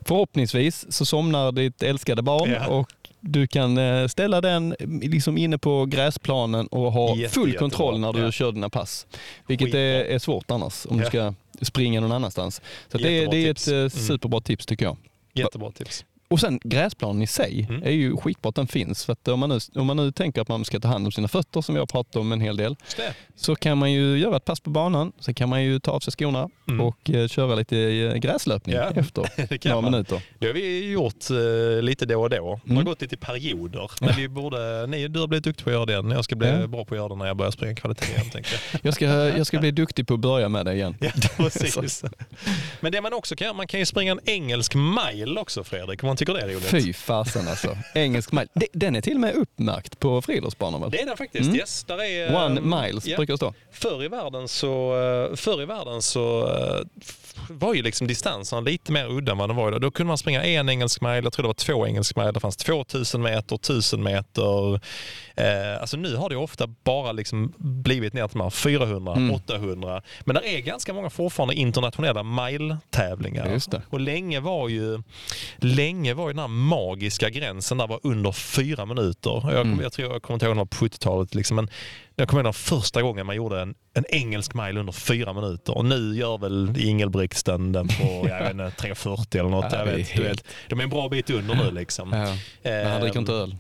förhoppningsvis så somnar ditt älskade barn Ja. och du kan eh, ställa den liksom inne på gräsplanen och ha Jätte, full jättebra. kontroll när du Ja. kör dina pass. Vilket är, är svårt annars om Ja. du ska springa någon annanstans. Så det, Jättebra det är tips. ett eh, Mm. superbra tips tycker jag. Jättebra tips. Och sen gräsplanen i sig Mm. är ju skitbra att den finns. För om, man nu, om man nu tänker att man ska ta hand om sina fötter, som vi har pratat om en hel del, så kan man ju göra ett pass på banan. Sen kan man ju ta av sig skorna Mm. och eh, köra lite eh, gräslöpning Ja. efter några man. minuter. Det har vi gjort eh, lite då och då. Det har Mm. gått lite i perioder. Men vi borde, ni, du har blivit duktig på att göra det. Jag ska bli Ja. bra på att göra det när jag börjar springa kvalitet igen. Jag. Jag ska, jag ska bli duktig på att börja med det igen. Ja, precis. Men det man också kan göra, man kan ju springa en engelsk mile också Fredrik, man tycker det är roligt. Fy fasen alltså. Engelsk mile. Den är till och med uppmärkt på friidrottsbanor väl? Det är den faktiskt, Mm. yes. Där är, One ehm, miles ja. brukar det stå. Förr i världen så, eh, förr i världen så eh, var ju liksom distanserna lite mer udda än vad de var idag. Då kunde man springa en engelsk mile, jag tror det var två engelsk mile, det fanns 2000 meter, 1000 meter. Eh, alltså nu har det ofta bara liksom blivit ner till de här 400, Mm. 800. Men det är ganska många fortfarande internationella mile-tävlingar. Och länge var ju länge var ju den här magiska gränsen där var under fyra minuter. Jag, Mm. jag tror jag kommer inte ihåg var på 70-talet. Liksom, men jag kommer ihåg den första gången man gjorde en, en engelsk mile under fyra minuter. Och nu gör väl Ingelbrigtsen den på jag vet inte, 3.40 eller något. Ja, jag vet, du helt- vet, de är en bra bit under nu liksom. Ja. Men han dricker inte öl.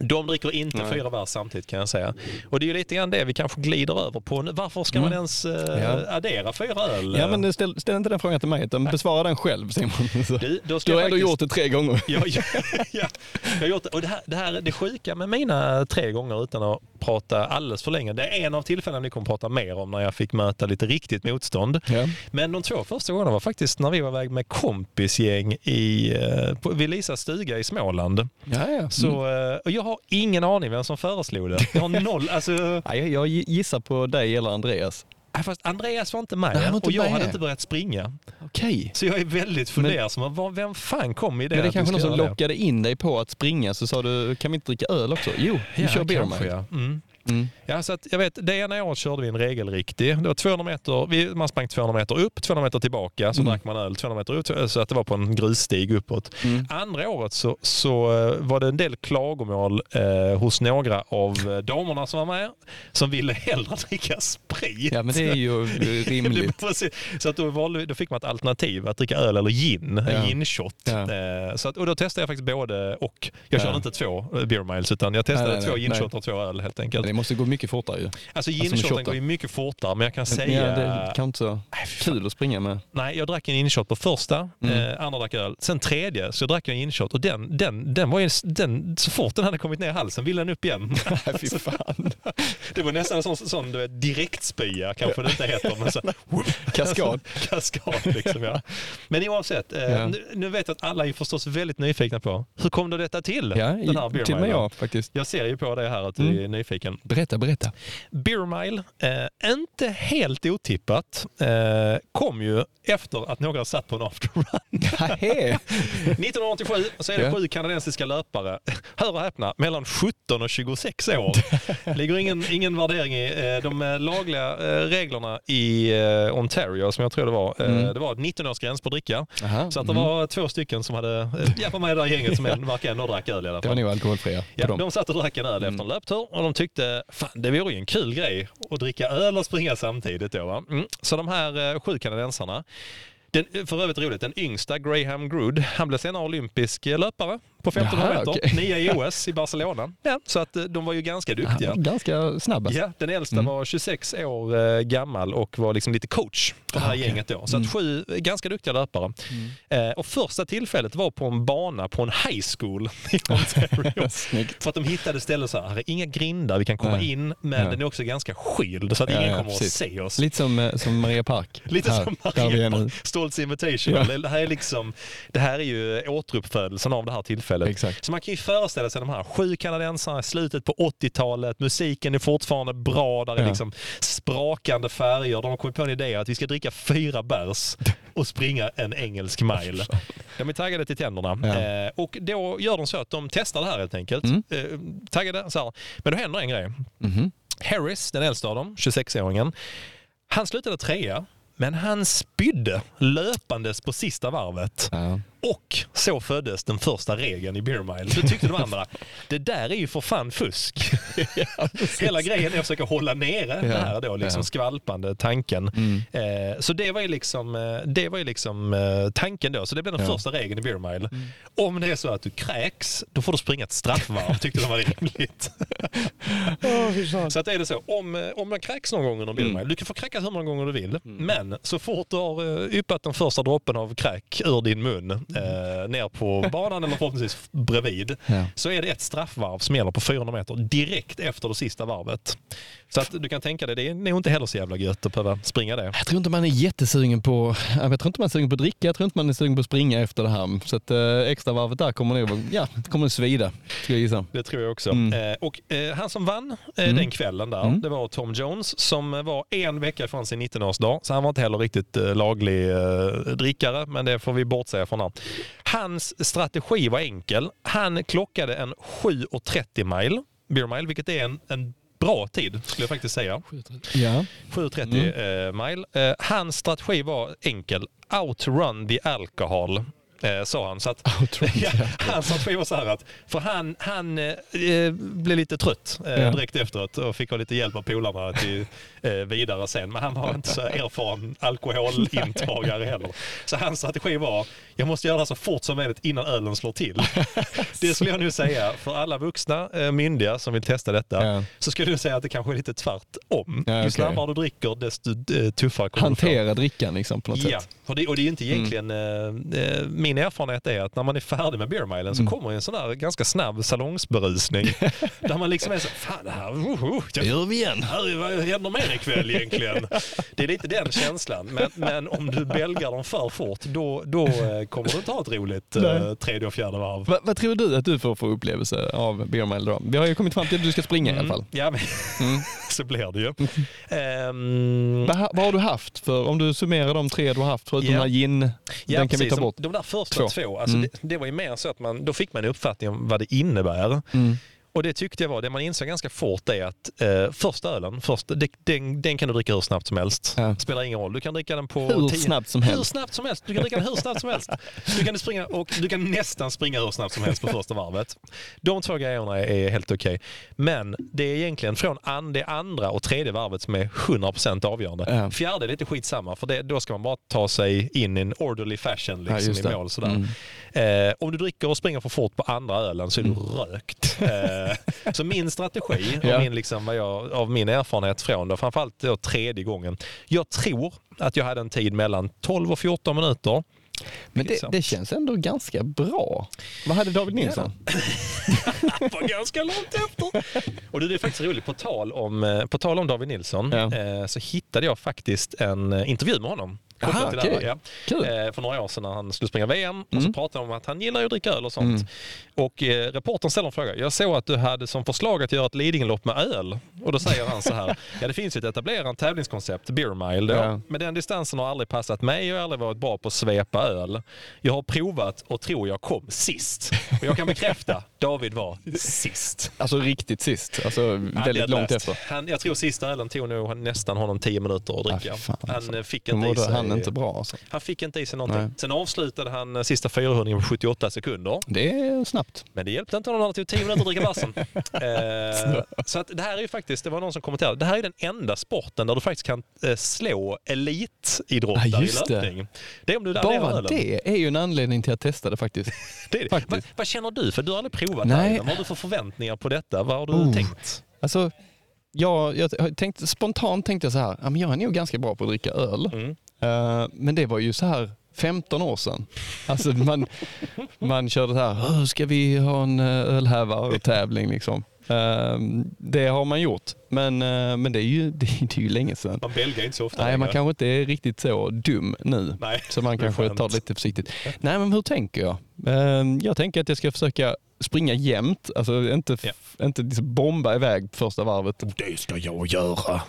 De dricker inte Nej. fyra bärs samtidigt kan jag säga. Och det är ju lite grann det vi kanske glider över på. Varför ska man Mm. ens eh, Ja. addera fyra öl? Ja men ställ, ställ inte den frågan till mig utan besvara den själv Simon. Så. du, Du har jag ändå faktiskt- gjort det tre gånger. Ja, ja, ja. Jag har gjort det. Och det, här, det här det sjuka med mina tre gånger utan att prata alldeles för länge. Det är en av tillfällena ni kommer prata mer om när jag fick möta lite riktigt motstånd. Ja. Men de två första gångerna var faktiskt när vi var iväg med kompisgäng i, eh, på, vid Lisas stuga i Småland. Ja, ja. Så, Mm. eh, och jag, har ingen aning vem som föreslog det. Jag har noll, alltså... Nej, jag gissar på dig eller Andreas. Nej, fast Andreas var inte med Nej, var inte och jag med. hade inte börjat springa. Okej. Så jag är väldigt fundersam. Vad- Vem fan kom i det? Men det är kanske någon som lockade in dig på att springa så sa du, kan vi inte dricka öl också? Jo, vi Ja, kör beer kanske, ja. Mm. Mm. Ja, så att jag vet, det ena året körde vi en regelriktig. Det var 200 meter, vi, man sprang 200 meter upp, 200 meter tillbaka, så Mm. drack man öl 200 meter upp, så att det var på en grusstig uppåt. Mm. Andra året så, så eh, var det en del klagomål eh, hos några av eh, damerna som var med, som ville hellre dricka sprit. Ja men det är ju rimligt. Var precis- så att då, valde, då fick man ett alternativ, att dricka öl eller gin, Ja. en ginshot. Ja. Eh, så att, och då testade jag faktiskt både och. Jag körde Ja. inte två eh, beer miles utan jag testade Nej, nej, två nej. ginshots och två öl helt enkelt. Måste gå mycket fortare ju. Alltså ginshoten shotten. går ju mycket fortare men jag kan säga... ja, det kan inte så Nej, kul att springa med. Nej, jag drack en ginshot på första, Mm. eh, andra drack öl. Sen tredje så drack jag en ginshot och den, den, den var ju, den, så fort den hade kommit ner i halsen ville den upp igen. Nej fy fan. det var nästan en sån, sån du vet, direktspya kanske det inte heter. Men så, Kaskad. Kaskad liksom ja. Men oavsett, eh, Ja. nu, nu vet jag att alla är förstås väldigt nyfikna på hur kom då detta till? Ja, den här till och med jag faktiskt. Jag ser ju på dig här att du Mm. är nyfiken. Berätta, berätta. Beer Mile, eh, inte helt otippat, eh, kom ju efter att några satt på en afterrun. Nej. 1987 så är det Ja. sju kanadensiska löpare, hör och häpna, mellan 17 och 26 år. ligger ingen, ingen värdering i eh, de eh, lagliga eh, reglerna i Ontario, som jag tror det var. Mm. Det var 19-årsgräns på dricka. Aha. Så att det mhm. var två stycken som hade, eh, ja på mig i det här gänget som verkar ändå drack öl i alla Det var fall. nog alkoholfria Ja, de satt och drack en öl efter en löptur och de tyckte fan det vore ju en kul grej att dricka öl och springa samtidigt. Då, va? Mm. Så de här eh, sju kanadensarna, den, för övrigt roligt, den yngsta Graham Grood, han blev senare olympisk löpare på 1500 Jaha, meter, okej. nia i OS i Barcelona. Ja, så att eh, de var ju ganska duktiga. Var ganska snabb alltså. Ja, den äldsta Mm. var 26 år eh, gammal och var liksom lite coach för det här Ah, okej. gänget då. Så att sju eh, ganska duktiga löpare. Eh, och första tillfället var på en bana på en high school i Ontario. För att de hittade ställen så här, här är inga grindar, vi kan komma Nej. in, men Ja. den är också ganska skyld så att Ja, ingen ja, kommer precis. att se oss. Lite som, som Maria Park. Lite här, som Maria nu. Stoltz Invitation. Ja. Det, här är liksom, det här är ju återuppfödelsen av det här tillfället. Exakt. Så man kan ju föreställa sig de här sju kanadensarna i slutet på 80-talet. Musiken är fortfarande bra. Där är Ja. liksom sprakande färger. De har kommit på en idé att vi ska dricka fyra bärs och springa en engelsk mile. De är taggade till tänderna. Ja. Eh, och då gör de så att de testar det här helt enkelt. Mm. Eh, taggade så här. Men då händer en grej. Mhm. Harris, den äldsta av dem, 26-åringen, han slutade trea. Men han spydde löpandes på sista varvet. Ja. Och så föddes den första regeln i Beer Mile. Då tyckte de andra, det där är ju för fan fusk. Hela grejen är att försöka hålla nere det här då, liksom ja. skvalpande tanken. Mm. Eh, så det var ju liksom, eh, det var ju liksom eh, tanken då. Så det blev den Ja. första regeln i Beer Mile. Om det är så att du kräks, då får du springa ett straffvarv, tyckte de var rimligt. så att är det så, om, eh, om man kräks någon gång under Beer Mile, du kan få kräkas hur många gånger du vill, men så fort du har eh, yppat den första droppen av kräk ur din mun eh, ner på banan eller förhoppningsvis bredvid, Ja. så är det ett straffvarv som gäller på 400 meter direkt efter det sista varvet. Så att du kan tänka dig, det är nog inte heller så jävla gött att behöva springa det. Jag tror inte man är jättesugen på, jag tror inte man är sugen på att dricka, jag tror inte man är sugen på att springa efter det här. Så att eh, extra varvet där kommer nog, ja, kommer att svida, skulle jag gissa. Det tror jag också. Mm. Eh, och eh, han som vann eh, Mm. den kvällen där, Mm. det var Tom Jones som var en vecka från sin 19-årsdag. Så han var inte heller riktigt eh, laglig eh, drickare, men det får vi bortse från. Han. Hans strategi var enkel. Han klockade en 7.30 mile, beer mile, vilket är en, en bra tid skulle jag faktiskt säga. Ja. 7.30 eh, mile. Eh, hans strategi var enkel. Outrun the alcohol. Eh, sa han. Så att, ja, alcohol. hans strategi var så här att, för han, han eh, eh, blev lite trött eh, Ja. direkt efteråt och fick ha lite hjälp av polarna till eh, vidare sen. Men han var inte så erfaren alkoholintagare heller. Så hans strategi var, jag måste göra det så fort som möjligt innan ölen slår till. Det skulle jag nu säga för alla vuxna eh, myndiga som vill testa detta. Ja. Så skulle jag säga att det kanske är lite tvärtom. Ja, Ju okej. snabbare du dricker desto tuffare kommer du få. Hantera drickan liksom på något Ja, sätt. och det, och det är ju inte egentligen... eh, eh, min erfarenhet är att när man är färdig med beer milen så Mm. kommer en sån där ganska snabb salongsberusning. där man liksom är så, fan det här, uh, uh, jag, gör vi igen. här, vad händer mer ikväll egentligen? Det är lite den känslan. Men, men om du belgar dem för fort då, då eh, kommer du inte ha ett roligt eh, tredje och fjärde varv. Va, vad tror du att du får för upplevelse av Beer Mile då? Vi har ju kommit fram till att du ska springa i alla fall. Ja, men, Mm. så blir det ju. Ehm, Vad, vad har du haft för, om du summerar de tre du har haft förutom Ja. den här gin, Ja, den kan vi precis. ta bort. De, de där första Två. två, alltså Mm. det, det var ju mer så att man, då fick man en uppfattning om vad det innebär. Mm. Och det tyckte jag var, det man insåg ganska fort är att eh, första ölen, första, det, den, den kan du dricka hur snabbt som helst. Ja. Spelar ingen roll, du kan dricka den på Hur tio- snabbt som Hur helst. snabbt som helst. Du kan dricka den hur snabbt som helst. Du kan, springa och, du kan nästan springa hur snabbt som helst på första varvet. De två grejerna är helt okej. Men det är egentligen från an, det andra och tredje varvet som är 100% avgörande. Ja. Fjärde är lite skitsamma för det, då ska man bara ta sig in i en orderly fashion Ja, liksom, just i mål. Sådär. Mm. Eh, om du dricker och springer för fort på andra ölen så är du rökt. Eh, så min strategi Ja. och min, liksom, vad jag, av min erfarenhet från det, framförallt då tredje gången. Jag tror att jag hade en tid mellan 12 och 14 minuter. Men det, Liksom. det känns ändå ganska bra. Vad hade David Nilsson? var ganska långt efter. Och det är faktiskt roligt, på tal om, eh, på tal om David Nilsson Ja. eh, så hittade jag faktiskt en eh, intervju med honom. Aha, här, okej. ja. Kul. Eh, för några år sedan när han skulle springa VM och så Mm. pratade han om att han gillar ju att dricka öl och sånt. Mm. Och eh, reportern ställer en fråga. Jag såg att du hade som förslag att göra ett Lidingölopp med öl. Och då säger han så här. Ja det finns ju ett etablerat tävlingskoncept, Beer Mile då. Ja. Men den distansen har aldrig passat mig och aldrig varit bra på att svepa öl. Jag har provat och tror jag kom sist. Och jag kan bekräfta, David var sist. Alltså riktigt sist, alltså väldigt långt efter. Han, jag tror sista ölen tog nog nästan honom 10 minuter att dricka. Ah, fan, alltså. han eh, fick inte i sig... han inte bra alltså. Han fick inte i sig någonting. Nej. Sen avslutade han eh, sista 400 på 78 sekunder. Det är snabbt. Men det hjälpte inte honom, det tog 10 minuter att dricka vassen. eh, så att det här är ju faktiskt, det var någon som kommenterade, det här är den enda sporten där du faktiskt kan eh, slå elitidrottare Ja, i just det. löpning. Det är om du adderar Bara det är ju en anledning till att testa det faktiskt. det, är det. faktiskt. Vad, vad känner du? För du har aldrig provat Nej. ölen. Vad har du för förväntningar på detta? Vad har du Oh. tänkt? Alltså, jag, jag tänkte, spontant tänkte jag så här, ja, men jag är nog ganska bra på att dricka öl. Mm. Eh, men det var ju så här 15 år sedan. Alltså man, man körde så här, ska vi ha en eh, ölhävartävling liksom. Eh, det har man gjort, men, eh, men det, är ju, det, är- ju länge sedan. Man belgar inte så ofta Nej, man kanske inte är riktigt så dum nu. Nej, Så man kanske skönt. tar det lite försiktigt. Nej, men hur tänker jag? Eh, Jag tänker att jag ska försöka springa jämnt, alltså inte, Ja. inte liksom bomba iväg på första varvet. Det ska jag göra.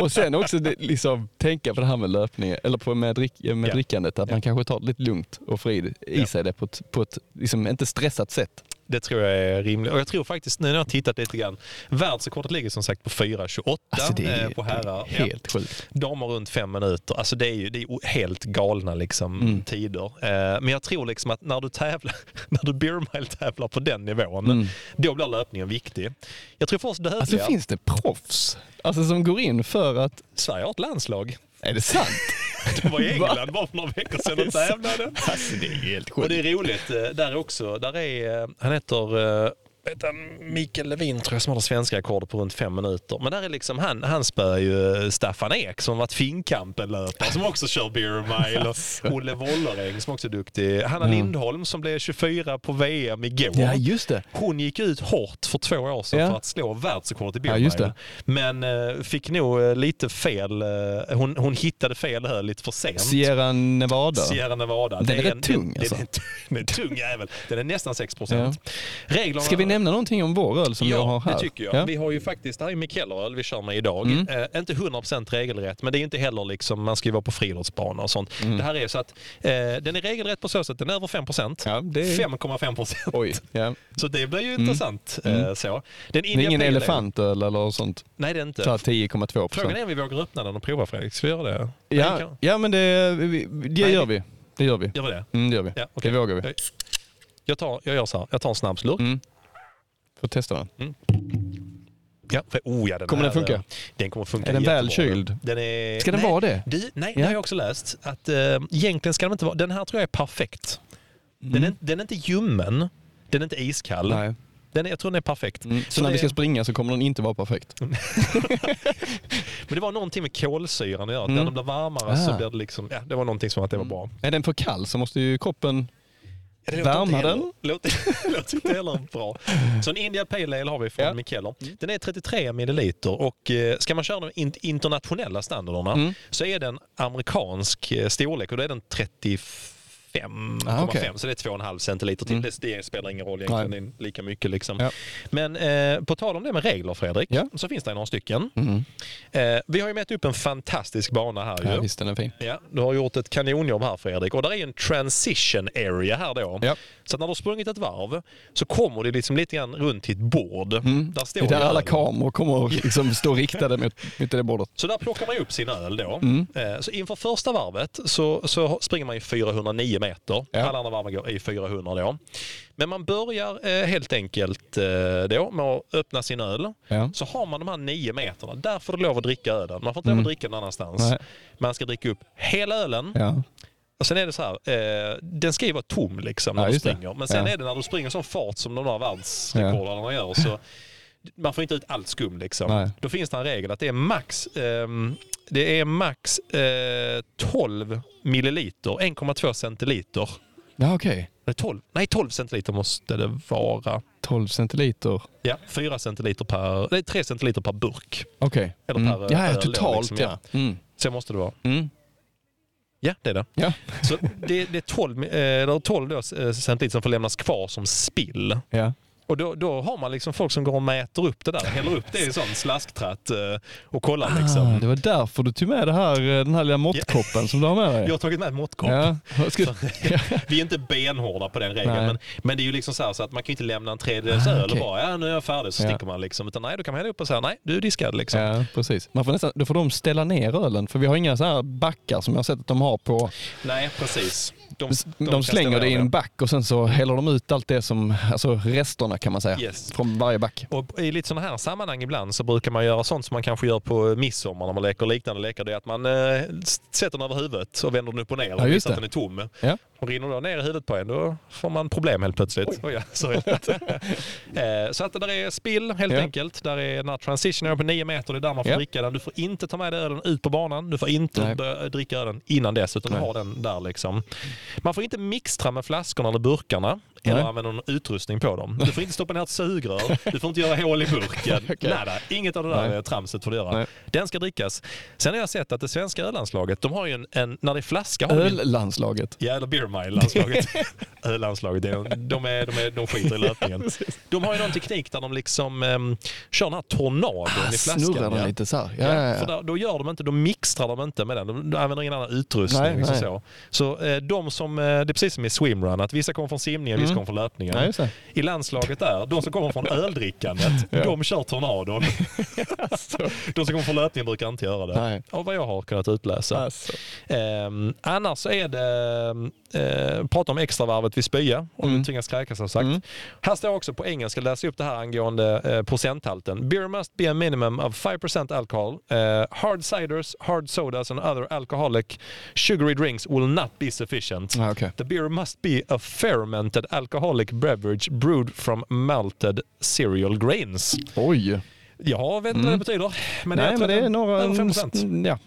Och sen också det, liksom, tänka på det här med löpningen, eller på med, drick, med Ja. drickandet, att Ja. man kanske tar det lite lugnt och får i, i sig det på ett, på ett liksom, inte stressat sätt. Det tror jag är rimligt. Och jag tror faktiskt, nu när jag tittat lite grann, världsrekordet ligger som sagt på 4.28 Alltså det är, eh, på herrar. det är helt sjukt. Damer runt fem minuter. Alltså det är ju det är helt galna liksom, Mm. tider. Eh, men jag tror liksom att när du tävlar, när du beer tävlar på den nivån, Mm. då blir löpningen viktig. Jag tror först dödliga, Alltså finns det proffs alltså, som går in för att, Sverige har ett landslag. Är det sant? De var i England bara för några veckor sedan och tävlade. Alltså det är helt Och sjukt. det är roligt, eh, där är också, där är, eh, han heter eh, vet Mikael Levin tror jag som har det svenska rekordet på runt fem minuter. Men där är liksom, han, han spöar ju eh, Staffan Ek som varit Finnkampen-löpare som också kör Beer Mile. Och Olle Wolleräng som också är duktig. Hanna Ja. Lindholm som blev 24 på VM igår. Ja just det. Hon gick ut hårt för två år sedan Ja. för att slå världsrekordet i Beer Ja, just Mile. Men eh, fick nog eh, lite fel, hon, hon hittade fel öl lite för sent. Sierra Nevada. Sierra Nevada. Den är Det rätt tung, alltså. Den, den är tung jävel. Den är nästan 6 procent. Reglerna... Ska vi nämna någonting om vår öl som ja, jag har här? det tycker jag. Ja. Vi har ju faktiskt, det här är Mikkelleröl vi kör med idag. Mm. Eh, inte 100% regelrätt, men det är inte heller liksom, man ska ju vara på friidrottsbana och sånt. Mm. Det här är så att eh, den är regelrätt på så sätt, den är över 5%. Ja, det är... 5,5%. Oj, ja. Så det blir ju Mm. intressant. Mm. Eh, så. Den Det är ingen elefantöl eller sånt? Nej, det är inte. Ta 10,2 Frågan procent. är om vi vågar öppna den och prova Fredrik. Ska vi göra det? Ja, ja, men det, det Nej, gör vi. Det gör vi. Gör vi det? Mm, det gör vi. Ja, okej. Det vågar vi. Jag, tar, jag gör så här, jag tar en snabb slurk. Mm. Får testa den. Ja, för, oh ja, den Kommer den här, funka? eh, Den kommer funka Är den jättebra. kyld? Den är, Ska den nej, vara det? Du, nej, Ja. det har jag också läst. Att, äh, egentligen ska den inte vara... Den här tror jag är perfekt. Den, är, den är inte ljummen. Den är inte iskall. Nej. Den är, jag tror den är perfekt. Mm. Så, Så när det- vi ska springa så kommer den inte vara perfekt. Men det var någonting med kolsyran att göra. Mm. När den blir varmare så Ah. blir det liksom, ja, det var någonting som att det var bra. Är den för kall så måste ju kroppen... Ja, Värma den? Låter, låter inte heller bra. Så en India Pale Ale har vi från Ja. Mikkeller. Den är 33 milliliter och eh, ska man köra de in- internationella standarderna Mm. så är den amerikansk eh, storlek och då är den 35,5 Ah, okej. så det är 2,5 centiliter till. Mm. Det, det spelar ingen roll egentligen, det är lika mycket liksom. Ja. Men eh, på tal om det med regler Fredrik, Ja. så finns det några stycken. Mm. Eh, vi har ju mätt upp en fantastisk bana här Ja, ju. visst den är fin. Ja, du har gjort ett kanonjobb här Fredrik. Och där är en transition area här då. Ja. Så när du har sprungit ett varv så kommer det liksom lite grann runt till ett bord. Mm. Där Det står är där alla kameror kommer att liksom stå riktade mot, mot det bordet. Så där plockar man upp sin öl då. Mm. Eh, Så inför första varvet så, så springer man ju 409 meter. Ja. Alla andra varven går i 400 då. Men man börjar eh, helt enkelt eh, då med att öppna sin öl. Ja. Så har man de här nio meterna. Där får du lov att dricka ölen. Man får inte lov Mm. att dricka någon annanstans. Nej. Man ska dricka upp hela ölen. Ja. Och sen är det så här, eh, den ska ju vara tom liksom när Ja, du springer. Men sen Ja. är det när du springer sån fart som de där världsrekordarna gör så man får inte ut allt skum liksom. Nej. Då finns det en regel att det är max, ehm, det är max eh, 12 milliliter, 1,2 centiliter. Ja, okej. Nej 12, nej, 12 centiliter måste det vara. 12 centiliter. Ja, 4 centiliter per, nej 3 centiliter per burk. Okej. Eller Mm. per Ja, ja, då, totalt liksom, ja. Mm. Så måste det vara. Mm. Ja, det är det. Ja. Så det, det är 12, eh, eller 12 då, eh, centiliter som får lämnas kvar som spill. ja. Och då, då har man liksom folk som går och mäter upp det där, häller upp det i sån slasktratt eh, och kollar Ah, liksom. det var därför du tog med det här, eh, den här lilla måttkoppen som du har med dig. Jag har tagit med en måttkopp. Ja. Ska, Vi är inte benhårda på den regeln, men, men det är ju liksom så, här, så att man kan ju inte lämna en tredjedels Ah, öl okej. och bara ja nu är jag färdig så Ja. sticker man liksom. Utan nej, då kan man hälla upp och säga nej, du är diskad liksom. ja, precis. Man får nästan, då får de ställa ner ölen, för vi har inga så här backar som jag har sett att de har på. Nej, precis. De, De, kan slänger det i en back och sen så häller de ut allt det som, alltså resterna kan man säga, Yes. från varje back. Och I lite sådana här sammanhang ibland så brukar man göra sånt som man kanske gör på midsommar när man leker liknande lekar. Det är att man eh, sätter den över huvudet och vänder den upp och ner och Ja, visar att den är tom. Ja. Och rinner då ner i huvudet på en då får man problem helt plötsligt. Oj. ja, sorry. eh, så att det där är spill helt Ja. enkelt. Där är den här transitionen på nio meter, det är där man får Ja. dricka den. Du får inte ta med dig ölen ut på banan. Du får inte Nej. börja dricka ölen innan dess utan du har den där liksom. Man får inte mixtra med flaskorna eller burkarna eller Nej. använda någon utrustning på dem. Du får inte stoppa ner ett sugrör. Du får inte göra hål i burken. Okej. Nada. Inget av det där Nej. tramset får du göra. Nej. Den ska drickas. Sen har jag sett att det svenska öllandslaget, de har ju en, en när det är flaska Öllandslaget. Ja, eller Beer Mile-landslaget. Öllandslaget, det är- de, är, de, är, de skiter i löpningen. De har ju någon teknik där de liksom um, kör den här tornadon i flaskan. Ah, Snurrar den ja. lite så här. Ja, Ja, ja, För där, då gör de inte, då mixtrar de inte med den. De, de använder ingen annan utrustning. Nej, liksom nej. Så, så eh, de som, eh, det är precis som i swimrun, att vissa kommer från simningen, vissa Mm. kommer från löpningen. Det. I landslaget där, de som kommer från öldrickandet, de kör tornadon. de som kommer från löpningen brukar inte göra det. Nej. Av vad jag har kunnat utläsa. Alltså. Ehm, annars så är det, eh, prata om extravarvet vid spya, om Mm. du tvingas kräkas som sagt. Mm. Här står också på engelska, läsa upp det här angående eh, procenthalten. Beer must be a minimum of 5% alcohol. Eh, hard ciders, hard sodas and other alcoholic sugary drinks will not be sufficient. Ja, okej. The beer must be a fermented alcoholic beverage brewed from malted cereal grains. Oj. Jag vet inte vad det betyder. Men Nej, men det är några... över 5%. Mm, Ja.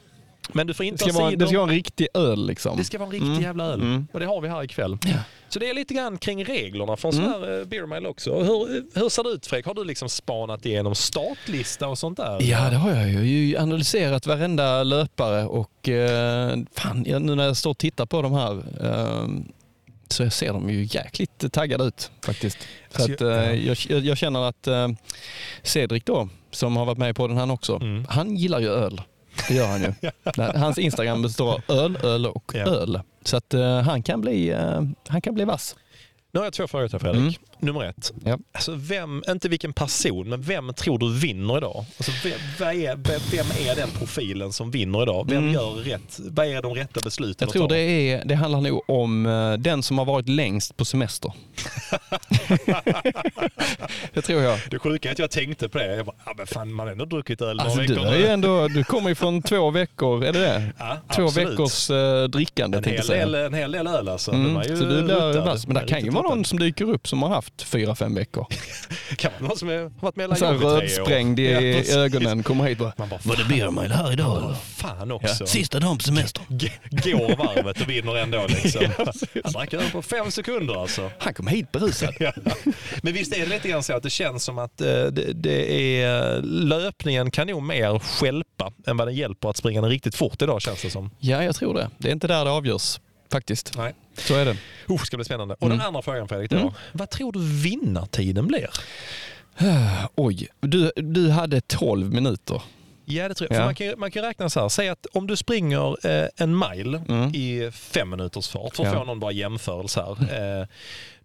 Men du får Det, inte ska ha vara, det ska vara en riktig öl liksom. Det ska vara en riktig Mm. jävla öl. Mm. Och det har vi här ikväll. Ja. Så det är lite grann kring reglerna från Mm. sån här eh, Beer Mile också. Hur, hur ser det ut Fredrik? Har du liksom spanat igenom startlista och sånt där? Ja, det har jag ju. Jag har ju analyserat varenda löpare och eh, fan, jag, nu när jag står och tittar på de här eh, så ser de ju jäkligt taggade ut faktiskt. Så Alltså, att, eh, jag, jag, jag känner att eh, Cedric då, som har varit med på den här också, Mm. han gillar ju öl. Det gör han ju. Hans Instagram består av öl, öl och Ja. öl. Så att eh, han, kan bli, eh, han kan bli vass. Nu har jag två frågor till Fredrik. Mm. Nummer ett. Ja. Alltså vem, inte vilken person, men vem tror du vinner idag? Alltså vem, är, vem, är den profilen som vinner idag? Vem Mm. gör rätt? Vad är de rätta besluten Jag tror det, är, det handlar nog om eh, den som har varit längst på semester. det tror jag. Det sjuka är att jag tänkte på det. Jag bara, ja, men fan man har ändå druckit öl några Alltså, du, veckor är nu. ju ändå, du kommer ju från två veckor, är det det? Ja, Två absolut. veckors eh, drickande En tänkte hel, del, en hel del öl alltså. Mm, är så du blir. Men De det är kan ju vara någon som dyker upp som har haft haft fyra, fem veckor. Kan vara någon som har varit Så i tre år. rödsprängd i Ja, precis. ögonen, kommer hit och bara, bara, var det beer mile här idag eller? fan också. Sista dagen på semester. G- Går varvet och vinner ändå liksom. Han drack över på fem sekunder alltså. Han kom hit berusad. Ja. Men visst är det lite grann så att det känns som att eh, det, det är löpningen kan nog mer stjälpa än vad den hjälper att springa den riktigt fort idag känns det som. Ja, jag tror det. Det är inte där det avgörs faktiskt. Nej. Så är det. Uh, ska bli spännande. Och Mm. den andra frågan Fredrik då. Mm. Vad tror du vinnartiden blir? Oj, du, du hade 12 minuter. Ja det tror jag. Ja. Man, kan, man kan räkna så här. Säg att om du springer eh, en mile Mm. i fem minuters fart för att Ja. få någon bara jämförelse här. Eh,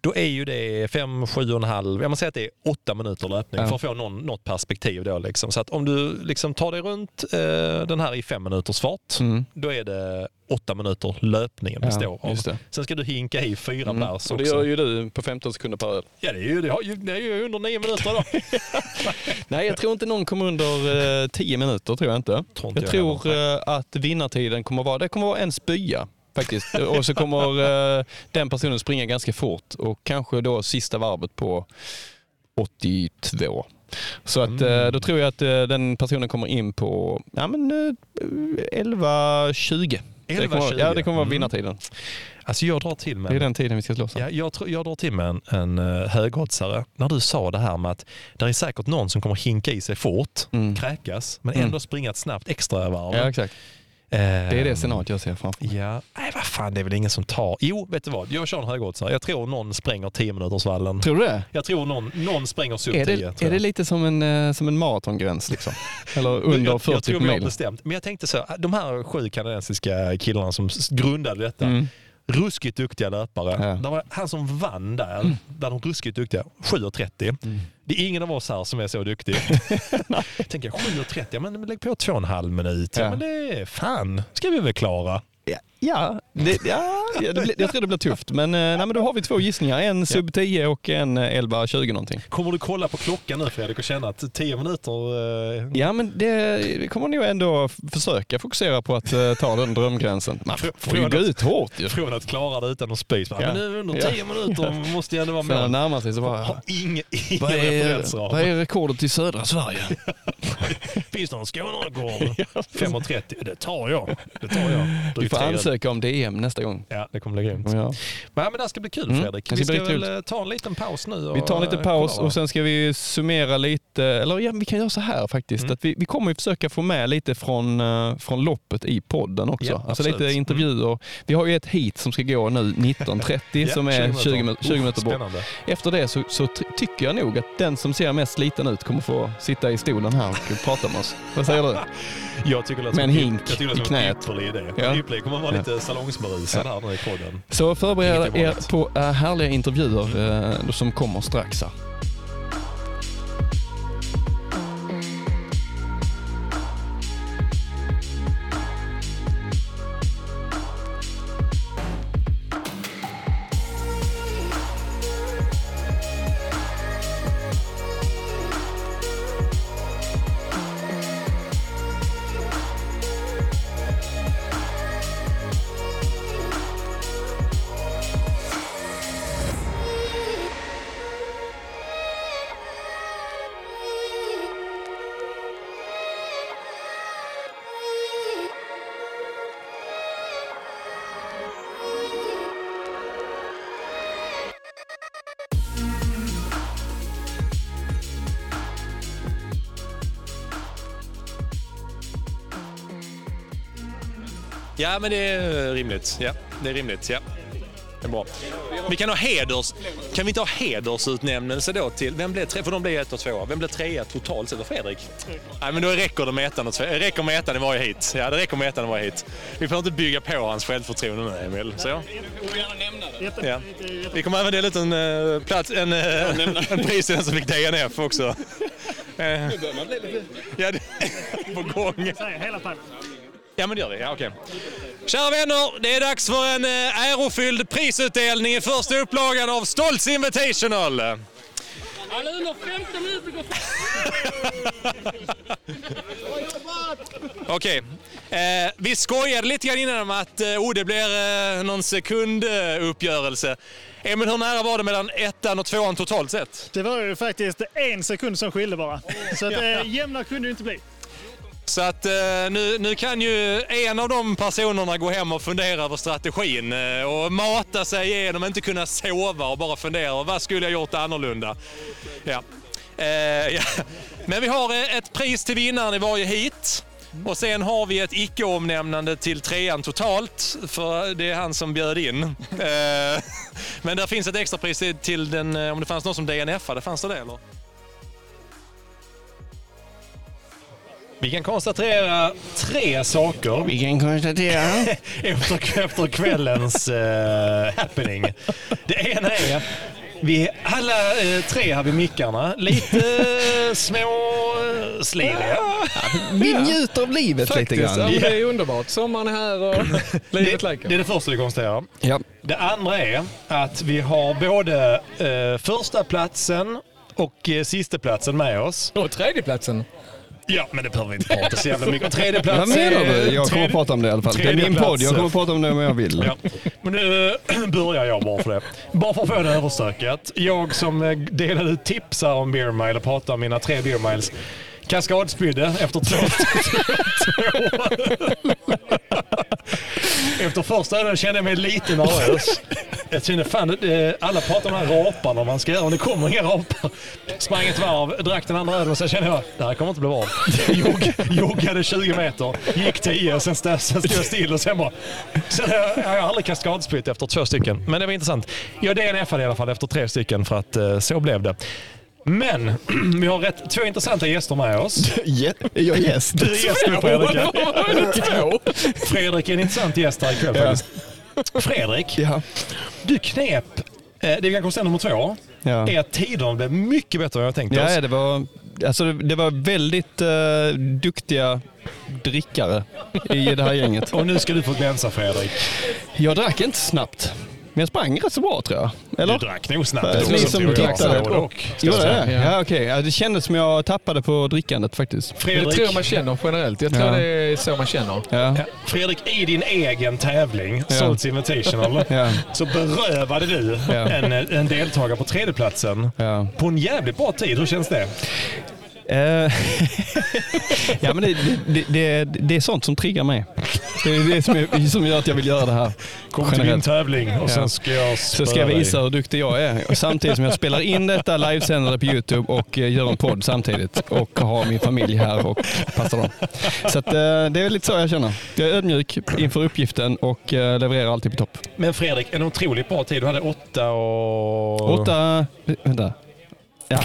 då är ju det fem, sju och en halv, jag måste säga att det är åtta minuter löpning Ja. för att få någon, något perspektiv då liksom. Så att om du liksom tar dig runt eh, den här i fem minuters fart, Mm. då är det åtta minuter löpningen består av. Sen ska du hinka i fyra Mm. bärs Och det också. gör ju du på 15 sekunder per öl. Ja, det är ju, det har ju, det är ju under nio minuter då. Nej, jag tror inte någon kommer under eh, 10 minuter. tror Jag inte. Tror inte jag jag tror eh, att vinnartiden kommer vara, det kommer vara en spya faktiskt. och så kommer eh, den personen springa ganska fort och kanske då sista varvet på 82. Så att, Mm. eh, då tror jag att eh, den personen kommer in på ja, men, eh, 11.20. Det kommer, 11.20. ja, det kommer vara Mm. vinnartiden. Alltså jag drar till med Det är den tiden vi ska slåss. Ja, jag, tror, jag drar till med en, en uh, högoddsare. När du sa det här med att det är säkert någon som kommer hinka i sig fort, Mm. kräkas, men Mm. ändå springa ett snabbt extra varv. Ja, exakt. Eh, Det är det scenariot jag ser framför mig. Ja, nej vad fan det är väl ingen som tar. Jo, vet du vad? Jag kör en högoddsare. Jag tror någon spränger 10 minutersvallen. Tror du det? Jag tror någon, någon spränger sub Är 10. det, tror är det lite som en, eh, som en maratongräns liksom? Eller under jag, 40 jag tror vi har bestämt. Men jag tänkte så, de här sju kanadensiska killarna som grundade detta. Mm. Ruskigt duktiga löpare. Ja. Det var han som vann där, bland de ruskigt duktiga, 7.30. Mm. Det är ingen av oss här som är så duktig. Tänker jag 7.30, ja, men lägg på två och en halv minut. Ja. Ja. men det är fan, ska vi väl klara. Ja, ja, det, ja det blir, jag tror det blir tufft. Men, eh, nej, men då har vi två gissningar. En sub 10 och en eh, 11-20 någonting. Kommer du kolla på klockan nu Fredrik och känna att 10 minuter... Eh, Ja, men det kommer nog ändå försöka fokusera på att eh, ta den drömgränsen. Man får ju gå ut hårt ju. Från att klara det utan att spy. Ja. Ja. Men nu under Ja. 10 minuter måste jag ändå vara Sen det med. närmar sig så bara... Har ingen, ingen Vad är, vad är rekordet i södra Sverige? Finns det någon Skånerekord? 5.30? Det tar jag. Det tar jag. Drygt får tio. Ansöka om DM nästa gång. Ja, det kommer bli grymt. Ja. Nej, men det här ska bli kul Mm, Fredrik. det Vi ska ska väl eh, ta en liten paus nu. Och, Vi tar en liten eh, paus och sen ska vi summera lite, eller ja, vi kan göra så här faktiskt, Mm. att vi, vi kommer ju försöka få med lite från, eh, från loppet i podden också. Ja, alltså absolut. lite intervjuer. Vi har ju ett hit som ska gå nu 19.30 Ja, som är 20, minuter. 20 minuter bort. Efter det så, så ty- tycker jag nog att den som ser mest sliten ut kommer få sitta i stolen här och prata med oss. Vad säger du? Jag tycker det Med en hink jag tycker det i låter som en knät. ypperlig idé. Ja. Ypperlig. kommer vara. Lite salongsberusad här nu i podden. Så förbered er på äh, härliga intervjuer eh, som kommer strax här. Ja, men det är rimligt. Ja, det är rimligt. Ja. Det är bra. Vi kan ha heders... Kan vi inte ha hedersutnämnelse då till... Vem blev tre? För de blev ett och två. Vem blev trea totalt sett? Fredrik? Nej, men då räcker det med ettan och två. Det räcker med ettan i varje hit. Ja, det räcker med ettan i varje hit. Vi får inte bygga på hans självförtroende nu, Emil. Så. Ja. Vi kommer även dela ut en, eh, plats, en, eh, en pris till den som fick DNF också. Eh, Ja, det är på gång. hela tiden. Ja, men det gör vi. Ja, okej. Kära vänner, det är dags för en eh, ärofylld prisutdelning i första upplagan av Stoltz Invitational. Alla under 15 minuter går Okej. Eh, vi skojade lite grann innan om att eh, oh, det blir eh, någon sekunduppgörelse. Emil, hur nära var det mellan ettan och tvåan totalt sett? Det var ju faktiskt en sekund som skilde bara. Så att, eh, jämna kunde det inte bli. Så att eh, nu, nu kan ju en av de personerna gå hem och fundera över strategin eh, och mata sig igenom, inte kunna sova och bara fundera. Vad skulle jag gjort annorlunda? Ja. Eh, ja. Men vi har eh, ett pris till vinnaren i varje hit. Och sen har vi ett icke-omnämnande till trean totalt, för det är han som bjöd in. Eh, Men där finns ett extra pris till den, om det fanns någon som DNF-ade, fanns det det eller? Vi kan konstatera tre saker Vi kan konstatera. efter, efter kvällens eh, happening. Det ena är vi alla eh, tre här vid mickarna, lite eh, små eh. Vi njuter av livet lite Ja, grann. det är underbart. Sommaren är här och livet Det, leker. det är det första vi konstaterar. Ja. Det andra är att vi har både eh, första platsen och eh, sista platsen med oss. Och tredjeplatsen. Ja, men det behöver vi inte prata så jävla mycket om. Tredje Vad plats menar är- du? Jag kommer tredje- att prata om det i alla fall. Det är min podd. Jag kommer att prata om det om jag vill. Ja. Men nu börjar jag bara för det. Bara för att få det överstökat. Jag som eh, delade ut tips här om Beer Mile och pratade om mina tre Beer Miles kaskadspydde efter två... efter första ölen kände jag mig lite nervös. Jag kände fan, alla pratar om de här raparna man ska göra och det kommer inga rapar. Sprang ett varv, drack den andra ölen och sen kände jag det här kommer inte bli bra. Jog, joggade 20 meter, gick 10, sen sen stod jag still och sen bara... Sen har jag, jag har aldrig kaskadspytt efter två stycken, men det var intressant. Jag DNFade i alla fall efter tre stycken för att eh, så blev det. Men vi har rätt, två intressanta gäster med oss. Ja, är jag gäst? Du är gäst nu Fredrik. Fredrik är en intressant gäst här ikväll Ja. faktiskt. Fredrik, Ja. du knep, eh, det vi kan konstatera nummer två, Ja. är att tiderna blev mycket bättre än jag tänkte oss. Ja, det var, alltså det, det var väldigt uh, duktiga drickare i det här gänget. Och nu ska du få glänsa Fredrik. Jag drack inte snabbt, men jag sprang rätt så bra tror jag. Eller? Du drack nog snabbt. Ni som tittade. Gjorde det? Ja, ja okej. Ja, det kändes som jag tappade på drickandet faktiskt. Det Fredrik, tror jag man känner generellt. Jag tror Ja. det är så man känner. Ja. Fredrik, i din egen tävling, Ja. Salts Invitational, Ja. så berövade du Ja. en, en deltagare på tredjeplatsen Ja. på en jävligt bra tid. Hur känns det? Eh, ja, men det, det, det, det är sånt som triggar mig. Det är det som, är, som gör att jag vill göra det här. Kom till min tävling och sen ska jag Så ska jag visa dig. hur duktig jag är. Och samtidigt som jag spelar in detta, livesänder det på Youtube och eh, gör en podd samtidigt. Och har min familj här och passar dem. Så att, eh, det är lite så jag känner. Jag är ödmjuk inför uppgiften och levererar alltid på topp. Men Fredrik, en otroligt bra tid. Du hade åtta och... Åtta... Vänta. Ja.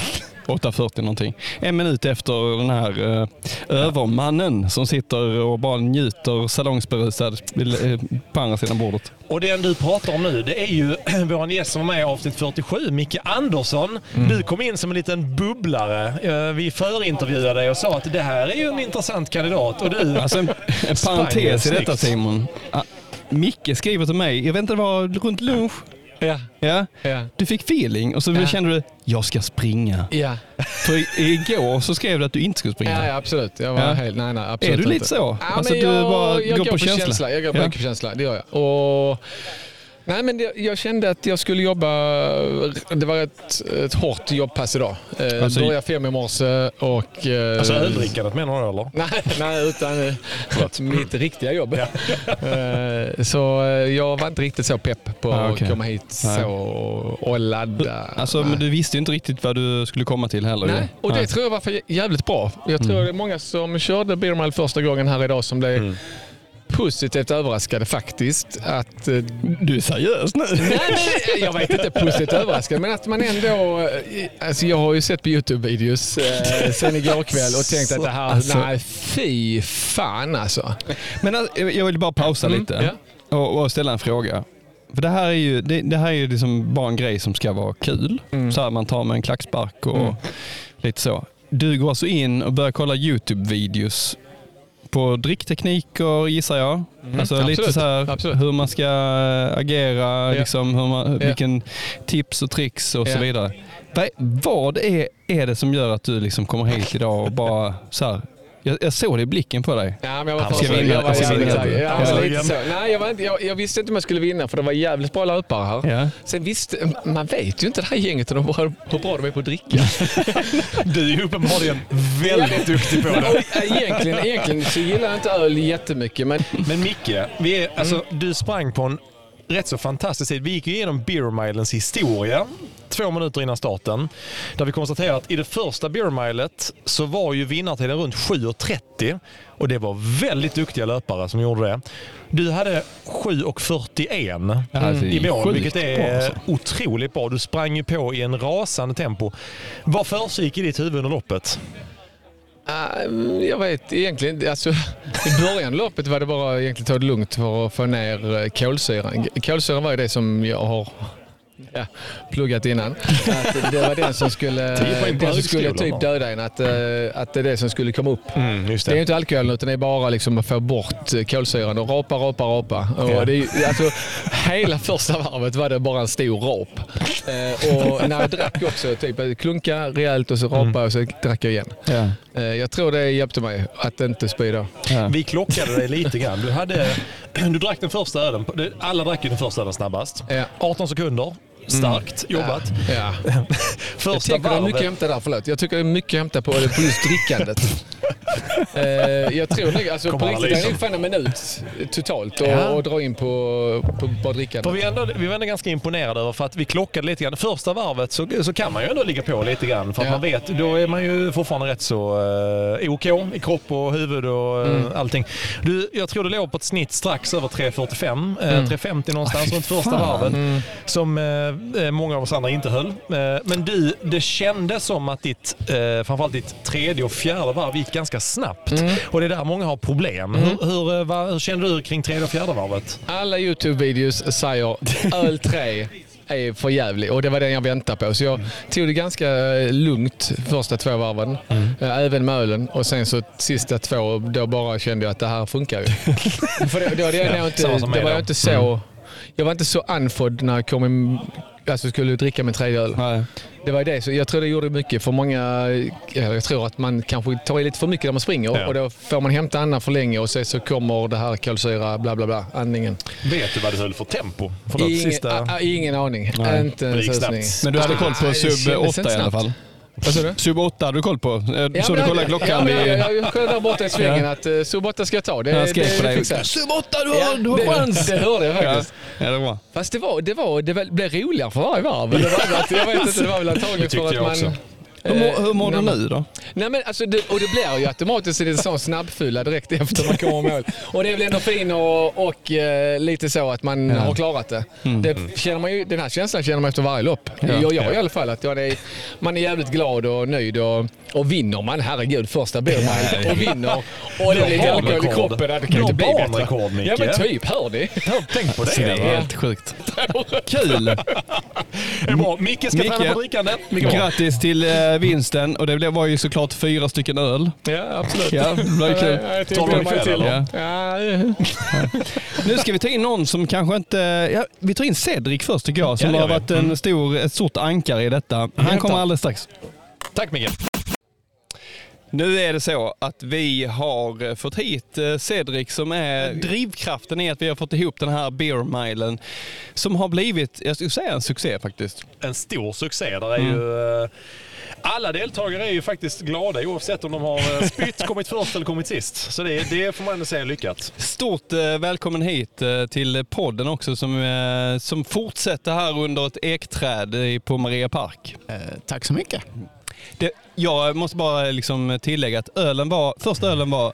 8.40 någonting. En minut efter den här eh, övermannen som sitter och bara njuter salongsberusad eh, på andra sidan bordet. Och den du pratar om nu, det är ju vår gäst som var med i avsnitt 47, Micke Andersson. Mm. Du kom in som en liten bubblare. Eh, Vi förintervjuade dig och sa att det här är ju en intressant kandidat. Och du... Alltså en, en parentes i det detta. Simon. Ah, Micke skriver till mig, jag vet inte, det var runt lunch. Ja. Ja. Ja. Du fick feeling och så Ja. kände du, jag ska springa. Ja. För igår så skrev du att du inte skulle springa. Ja, ja, absolut. Jag var Ja. helt, nej, nej, absolut Är du lite inte. så? Ja, Alltså, men du jag, bara jag går på känsla? Jag går på Ja. känsla, det gör jag. Och, nej, men det, jag kände att jag skulle jobba, det var ett, ett hårt jobbpass idag. Eh, Alltså- började fem i morse och... Eh, Alltså öldrickandet menar du eller? Nej, nej, utan eh, mitt riktiga jobb. Eh, Så eh, jag var inte riktigt så pepp på Ah, okej. att komma hit Nej. så och ladda. Alltså, men du visste ju inte riktigt vad du skulle komma till heller. Nej, och det Nej. tror jag var för jävligt bra. Jag tror det är många som körde Beer första gången här idag som blev positivt överraskade faktiskt. Att, eh, Du är seriös nu? nej, nej, jag vet inte positivt överraskad, men att man ändå... eh, Alltså jag har ju sett på Youtube-videos eh, sen igår kväll och tänkt att det här, Alltså. nej fy fan alltså. Men alltså, jag vill bara pausa Mm, lite ja. och, och ställa en fråga. För det här är ju, det, det här är ju liksom bara en grej som ska vara kul. Mm. Så här, man tar med en klackspark och Mm. lite så. Du går alltså in och börjar kolla Youtube-videos på dricktekniker gissar jag. Alltså lite Mm. Absolut. så här Absolut. hur man ska agera, Ja. liksom, hur man, Ja. vilken tips och tricks och så Ja. vidare. Vad, vad är, är det som gör att du liksom kommer hit idag och bara så här, Jag, jag såg det i blicken på dig. Ja, men jag var Han ska vinna, Jag. Nej, jag, var inte, jag, jag visste inte om jag skulle vinna för det var jävligt bra löpare här. Ja. Sen visste, man vet ju inte det här gänget hur bra, hur bra de är på att dricka. Du är ju uppenbarligen väldigt duktig på det. Och egentligen, egentligen så gillar jag inte öl jättemycket, men Men Micke, vi är, alltså, du sprang på en rätt så fantastisk tid. Vi gick ju igenom Beer Milens historia två minuter innan starten. Där vi konstaterade att i det första Beer Milet så var ju vinnartiden runt 7.30 och det var väldigt duktiga löpare som gjorde det. Du hade 7.41 Ja, alltså, det är i mål, vilket är bra, alltså. otroligt bra. Du sprang ju på i en rasande tempo. Vad försiggick i ditt huvud under loppet? Jag vet egentligen, alltså, i början av loppet var det bara egentligen ta det lugnt för att få ner kolsyran. Kolsyran var ju det som jag har ja, pluggat innan. Att det var den som skulle, den som skulle typ döda en, att, eh, att det är det som skulle komma upp. Mm, just Det är inte alkoholen utan det är bara liksom att få bort kolsyran och rapa, rapa, rapa. Och Ja. det alltså, hela första varvet var det bara en stor rap. Eh, och när jag drack också, typ klunka rejält och så rapa och så drack jag igen. Ja. Eh, jag tror det hjälpte mig att inte spy då. Ja. Vi klockade dig lite grann. Du, hade, du drack den första ölen. Alla drack ju den första ölen snabbast. Ja. 18 sekunder. Starkt jobbat. Ja. Jag Första tycker det är mycket varvet. hämta där, förlåt. Jag tycker det är mycket hämta på, på just drickandet. Eh, jag tror nog, alltså på Kommer riktigt, det är nog fan en minut totalt att Ja. att dra in på, på bara drickandet. För vi, ändå, vi var ändå ganska imponerade över för att vi klockade lite grann. Första varvet så, så kan man ju ändå ligga på lite grann. För att Ja. man vet, då är man ju fortfarande rätt så uh, OK i kropp och huvud och eh, Mm. allting. Du, jag tror du låg på ett snitt strax över 3.45. Uh, Mm. 3.50 någonstans runt första fan. varvet. Som eh, eh, många av oss andra inte höll. Men du, det kändes som att ditt, uh, framförallt ditt tredje och fjärde varv gick ganska snabbt. Mm. Och det är där många har problem. Hur, hur, eh, vad- hur kände du kring tredje och fjärde varvet? Alla YouTube-videos säger öl 3 är för jävlig och det var den jag väntade på. Så jag tog det ganska lugnt första två varven, eh, även med ölen. Och sen så sista två, då bara kände jag att det här funkar ju. För det, då, det, Ja, jag inte, mig var då. jag inte så... Jag var inte så andfådd när jag kom in, alltså skulle dricka min tredje öl. Nej. Det var det. Så jag tror det gjorde mycket för många. ja, Jag tror att man kanske tar i lite för mycket när man springer Ja. och då får man hämta andan för länge och sen så kommer det här kolsyra bla bla bla, andningen. Vet du vad du höll för tempo? Förlåt, Ingen, sista... a, a, ingen aning. Nej. Inte Det en gick susning. snabbt. Men du hade koll på det sub kändes 8 inte i alla snabbt. fall? Vad sa du? Sub 8 hade du koll på? Eh, Så Ja, du kollade klockan ja, men vid... Jag, kollade där borta i svängen Ja. att uh, sub 8 ska jag ta. Det, Jag skrev det, på det dig. Sub 8, du Ja, har, du har det- chans! Det hörde jag Ja, faktiskt. ja, det var. Fast det, var, det, var, det var- blev roligare för varje varv. Det var, jag vet inte, det var väl antagligen för att man... också. Hur, mår- eh, hur mår du nu då? Nej, men alltså det, och det blir ju automatiskt lite sån snabbfylla direkt efter man kommer i mål. Och det är väl ändå fin och, och eh, lite så att man har klarat det. det känner man ju, den här känslan känner man efter varje lopp. Jag, jag i alla fall. Att jag är, man är jävligt glad och nöjd och, och vinner man, herregud, första beer mile och vinner och det är lite alkohol i kroppen. Det kan ju inte bli bättre. Ja men typ, hör ni? Tänk på det. Det är helt sjukt. Kul! Det är bra. Micke ska Micke. träna på drickande. Grattis till eh, vinsten och det var ju såklart fyra stycken öl. Ja, absolut. Ja, det var ju kul. Tar ikväll, till. eller? Ja. Nu ska vi ta in någon som kanske inte... Ja, vi tar in Cedric först tycker jag, som Ja, har varit en stor, ett stort ankare i detta. Han kommer alldeles strax. Tack Micke. Nu är det så att vi har fått hit eh, Cedric som är drivkraften i att vi har fått ihop den här Beer Milen som har blivit, jag skulle säga en succé faktiskt. En stor succé. Där är ju, eh, alla deltagare är ju faktiskt glada oavsett om de har eh, spytt, kommit först eller kommit sist. Så det, det får man ändå säga lyckat. Stort eh, välkommen hit eh, till podden också som, som fortsätter här under ett ekträd i- på Maria Park. Eh, tack så mycket. Det, jag måste bara liksom tillägga att ölen var, första ölen var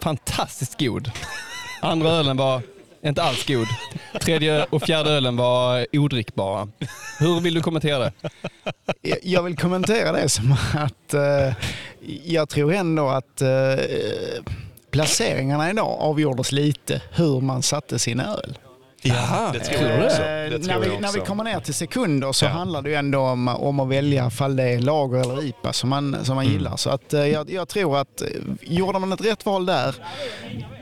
fantastiskt god. Andra ölen var inte alls god. Tredje och fjärde ölen var odrickbara. Hur vill du kommentera det? Jag- vill kommentera det som att eh, jag tror ändå att eh, placeringarna idag avgjordes lite hur man satte sin öl. Ja, det tror Eh, jag också. Tror när, vi, när vi kommer ner till sekunder så Ja. handlar det ju ändå om, om att välja fall det är lager eller IPA som man, som man Mm. gillar. Så att, eh, jag, jag tror att eh, gjorde man ett rätt val där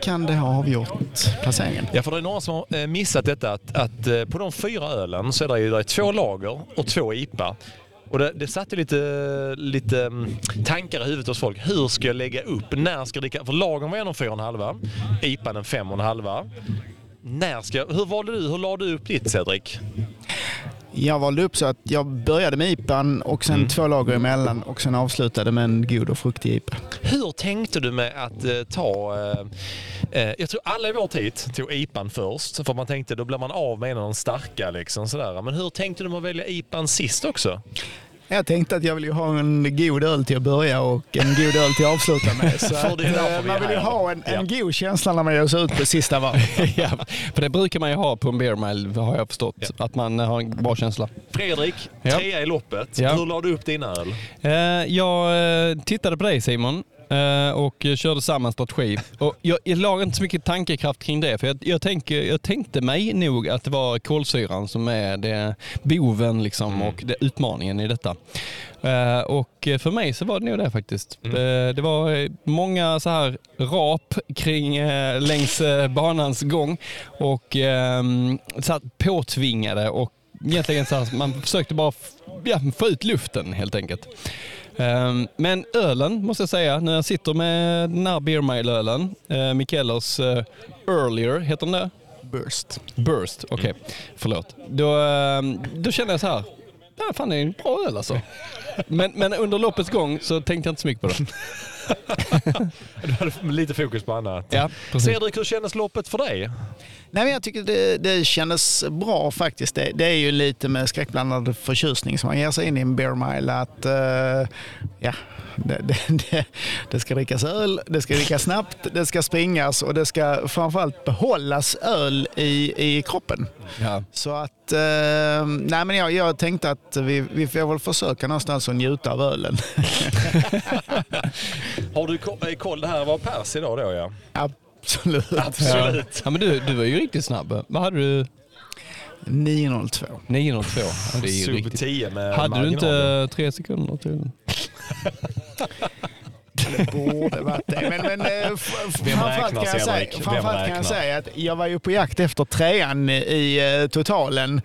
kan det ha avgjort placeringen. Ja, för det är några som har eh, missat detta att, att eh, på de fyra ölen så är det ju det är två lager och två IPA. Och det, det satte lite, lite mm, tankar i huvudet hos folk. Hur ska jag lägga upp? När ska jag dricka? För lagen var en och fyra och en halva. IPAn en fem och en halva. När ska hur valde du? Hur la du upp ditt Cedric? Jag valde upp så att jag började med IPAn och sen Mm. två lager emellan och sen avslutade med en god och fruktig IPA. Hur tänkte du med att eh, ta... Eh, eh, jag tror alla i vår tid tog IPAn först. För man tänkte då blir man av med en av de starka. Liksom, sådär. Men hur tänkte du med att välja IPAn sist också? Jag tänkte att jag vill ju ha en god öl till att börja och en god öl till att avsluta med. Så att, eh, vi man vill ju ha en, en Ja. god känsla när man ger sig ut på sista varvet. ja, för det brukar man ju ha på en beer mile har jag förstått. Ja. Att man har en bra känsla. Fredrik, Ja. trea i loppet. Ja. Hur la du upp din öl? Eh, jag eh, tittade på dig Simon eh, och körde samma strategi. Och jag, jag la inte så mycket tankekraft kring det för jag, jag, tänker, jag tänkte mig nog att det var kolsyran som är det, boven liksom, och det, utmaningen i detta. Eh, och för mig så var det nog det faktiskt. Eh, det var eh, många så här rap kring eh, längs eh, banans gång och eh, så här påtvingade och egentligen så här, man försökte bara ja, få ut luften helt enkelt. Ehm, Men ölen måste jag säga, när jag sitter med den här Beer Mile-ölen, uh, Mikellers eh, Earlier, heter den det? Burst. Burst, okej. Förlåt. Då, ehm, då kände jag så här, ja, fan det är en bra öl alltså. Men, men under loppets gång så tänkte jag inte så mycket på det. Du hade lite fokus på annat. Ja, precis. Cedric, hur kändes loppet för dig? Nej, men jag tycker det, det kändes bra faktiskt. Det, det är ju lite med skräckblandad förtjusning som man ger sig in i en beer mile. Att, eh, ja, det, det, det, det ska drickas öl, det ska drickas snabbt, det ska springas och det ska framförallt behållas öl i, i kroppen. Ja. Så att, eh, nej men jag, jag tänkte att vi, vi får väl försöka någonstans att njuta av ölen. Har du eh, koll? Det här var pers idag då ja. Absolut. Absolut. Ja, men du, du var ju riktigt snabb. Vad hade du? 902. 902. Ja, det är ju Sub riktigt. 10 med Hade du inte tre sekunder till? Det borde varit det. Men, men eh, framförallt kan jag säga, framförallt kan jag säga att jag var ju på jakt efter trean i eh, totalen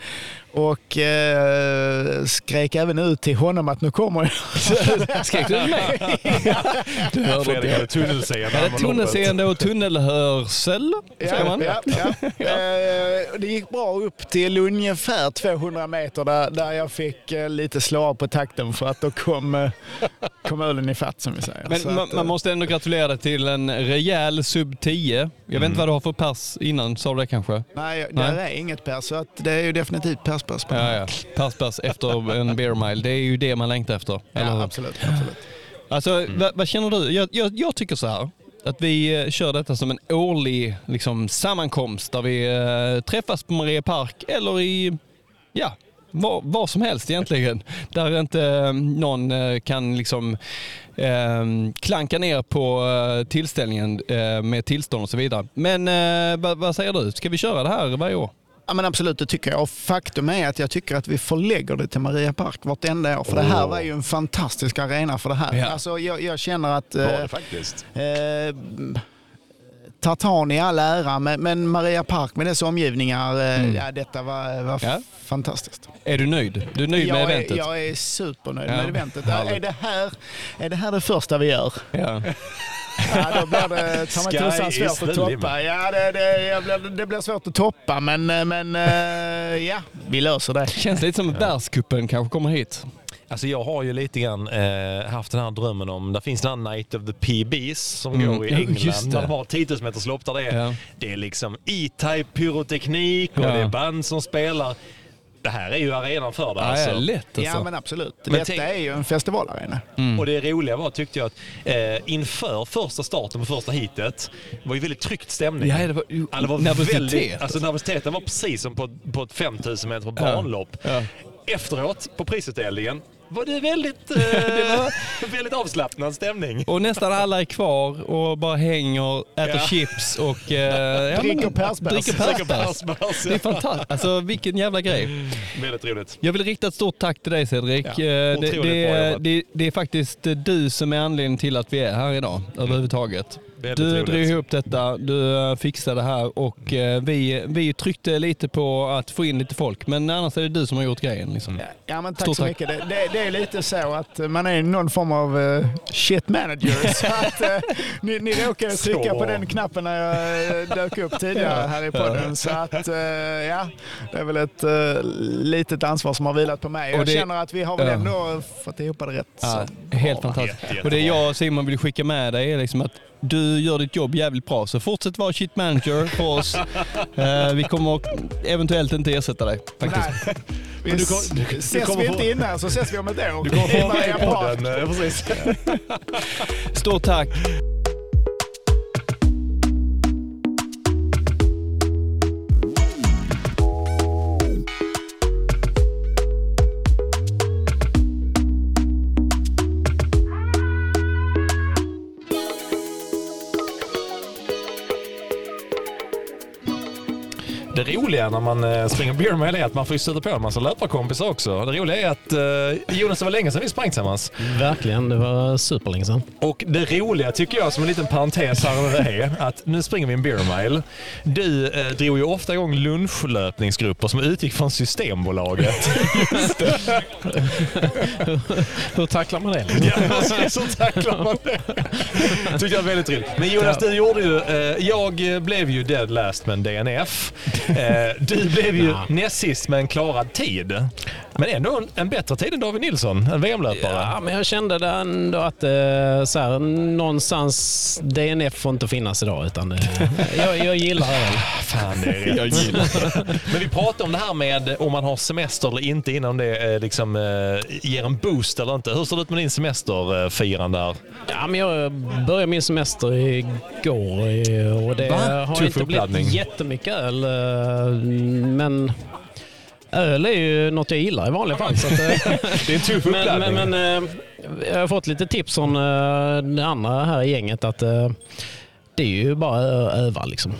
och eh, skrek även ut till honom att nu kommer jag. Skrek du med? Du hörde Fredrik inte. hade tunnelseende. Är det tunnelseende och tunnelhörsel? Säger man? Ja, ja. Eh, Det gick bra upp till ungefär 200 meter där, där jag fick eh, lite slå på takten för att då kom, eh, kom ölen i fatt som vi säger. Men man, att, eh, man måste ändå gratulera dig till en rejäl sub 10. Jag vet inte vad du har för pers innan, sa du det kanske? Nej, Nej. det är inget pers så att det är ju definitivt persbärs på den Ja, ja. Pers pers efter en beer mile. Det är ju det man längtar efter. Eller Ja, absolut. absolut. Alltså, vad, vad känner du? Jag, jag, jag tycker så här. Att vi eh, kör detta som en årlig liksom, sammankomst där vi eh, träffas på Maria Park eller i, ja, var, var som helst egentligen. Där inte eh, någon eh, kan liksom eh, klanka ner på tillställningen eh, med tillstånd och så vidare. Men eh, vad, vad säger du? Ska vi köra det här varje år? Ja, men absolut, det tycker jag. Och faktum är att jag tycker att vi förlägger det till Maria Park vartenda år. För det här var ju en fantastisk arena för det här. Ja. Alltså, jag, jag känner att eh, det faktiskt. eh, Tartan i all ära, men, men Maria Park med dess omgivningar, eh, ja, detta var, var Ja. fantastiskt. Är du nöjd? Du är nöjd med jag, eventet? är, jag är supernöjd Ja, med eventet. Är det, här, är det här det första vi gör? Ja. Ja, då blir det ta mig tusan svårt att toppa. Ja, det, det, blir, det blir svårt att toppa, men, men eh, ja, vi löser det. Känns lite som att världscupen kanske kommer hit. Alltså jag har ju lite grann eh, haft den här drömmen om, där finns den här Night of the PBs som Mm, går i ja, England. just det. Där de har 10 000 meters lopp där det är, Ja. det är liksom E-Type pyroteknik och Ja. det är band som spelar. Det här är ju arenan för det Ja, alltså. ja, lätt alltså. Ja, men absolut. Men Detta tänk- är ju en festivalarena. Och det roliga var tyckte jag att eh, inför första starten på första heatet var ju väldigt tryckt stämning. Ja, det var, Ja, det var nervositet. väldigt, alltså nervositeten var precis som på, på ett 5000 meter banlopp. Ja. Efteråt, på prisutdelningen, var det väldigt, eh, väldigt avslappnad stämning. Och nästan alla är kvar och bara hänger, äter Ja. chips och... Eh, ja, Dricker persbärs. Det är fantastiskt. Alltså vilken jävla grej. Väldigt roligt. Jag vill rikta ett stort tack till dig Cedric. Ja, Eh, det, det, det, det är faktiskt du som är anledningen till att vi är här idag överhuvudtaget. Väldigt Du drog ihop detta, du eh, fixade det här och eh, vi, vi tryckte lite på att få in lite folk. Men annars är det du som har gjort grejen. Liksom. Ja, men tack Stort så tack. mycket. Det, det, det är lite så att man är någon form av eh, shit manager. så att, eh, ni, ni råkade Så trycka på den knappen när jag eh, dök upp tidigare här i podden. Så att, eh, ja, det är väl ett eh, litet ansvar som har vilat på mig. Och Jag det- känner att vi har väl ändå fått ihop det rätt. Ja, så helt bra. fantastiskt. Jätte, Och det jag och Simon vill skicka med dig är liksom att du gör ditt jobb jävligt bra. Så fortsätt vara shit manager för oss. Eh, vi kommer eventuellt inte ersätta dig faktiskt. Nej. Men du kom- du- du ses vi inte innan så ses vi om ett år. Du kommer få vara med i podden. Stort tack! Det roliga när man eh, springer beer mile är att man får ju stöta på en massa löparkompisar också. Det roliga är att eh, Jonas, det var länge sedan vi sprang tillsammans. Verkligen, det var superlänge sedan. Och det roliga tycker jag som en liten parentes här är att nu springer vi en beer mile. Du eh, drog ju ofta igång lunchlöpningsgrupper som utgick från Systembolaget. Hur tacklar man det? Ja, så tacklar man det. Tyckte jag var väldigt roligt. Men Jonas, du gjorde ju... Eh, jag blev ju dead last med en DNF. Eh, du blev ju Ja. näst sist med en klarad tid. Men ändå en, en bättre tid än David Nilsson, en VM-löpare. Ja, men jag kände ändå att eh, så här, någonstans DNF får inte finnas idag. Utan, eh, jag, jag gillar öl. Fan, det är rätt. Jag gillar Men vi pratade om det här med om man har semester eller inte innan det liksom, ger en boost eller inte. Hur ser det ut med din semesterfirande här? Ja, men jag började min semester igår och det Va? har Tuff inte uppladdning. blivit jättemycket öl. Eh, Men öl är ju något jag gillar i vanliga fall. Så att, eh, Det är en tuff uppladdning. men, men eh, jag har fått lite tips från det andra här i gänget att det är ju bara att öva liksom.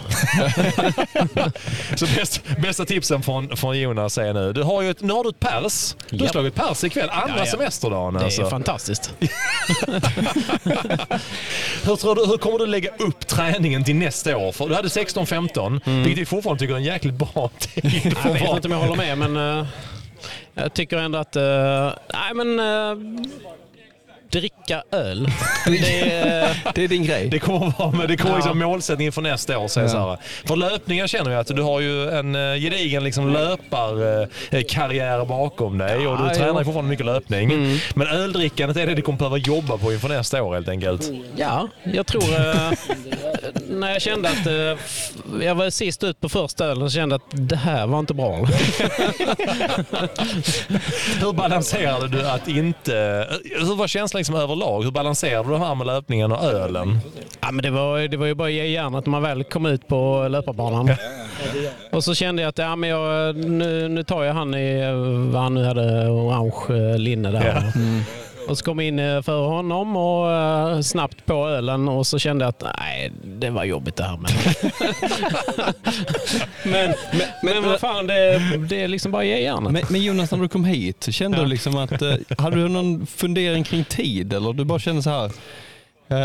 Så bäst, bästa tipsen från, från Jonas är nu. Du har ju ett, nu har du ett pers. Du har slagit pers ikväll. Andra Ja, ja. semesterdagen Det är alltså. fantastiskt. Hur, tror du, hur kommer du lägga upp träningen till nästa år? För du hade 16-15, vilket vi fortfarande tycker är en jäkligt bra tid. Mm. Jag vet inte om jag håller med men eh, jag tycker ändå att eh, nej, men, eh, dricka öl. Det är, Det är din grej. Det kommer vara med, det kommer Ja. liksom målsättningen för nästa år. Säger Ja. För löpningen känner jag att du har ju en uh, gedigen liksom löparkarriär bakom dig och du Ja, tränar ju jo. fortfarande mycket löpning. Men öldrickandet är det du kommer behöva jobba på inför nästa år helt enkelt. ja, jag tror eh, när jag kände att eh, jag var sist ut på första ölen så kände jag att det här var inte bra. Hur balanserade du att inte... Hur var känslan liksom överlag? Hur balanserade du det här med löpningen och ölen? Ja, men det, var, det var ju bara att ge järnet när man väl kom ut på löparbanan. Och så kände jag att ja, men jag, nu, nu tar jag han i eh, vad han nu hade, orange eh, linne där. Ja. Och så kom jag in eh, för honom och eh, snabbt på ölen och så kände jag att nej, det var jobbigt det här. Men, men, men, men vad fan, det, det är liksom bara att ge järnet. Men, men Jonas, när du kom hit, kände Ja. du liksom att, eh, hade du någon fundering kring tid eller du bara kände så här, eh,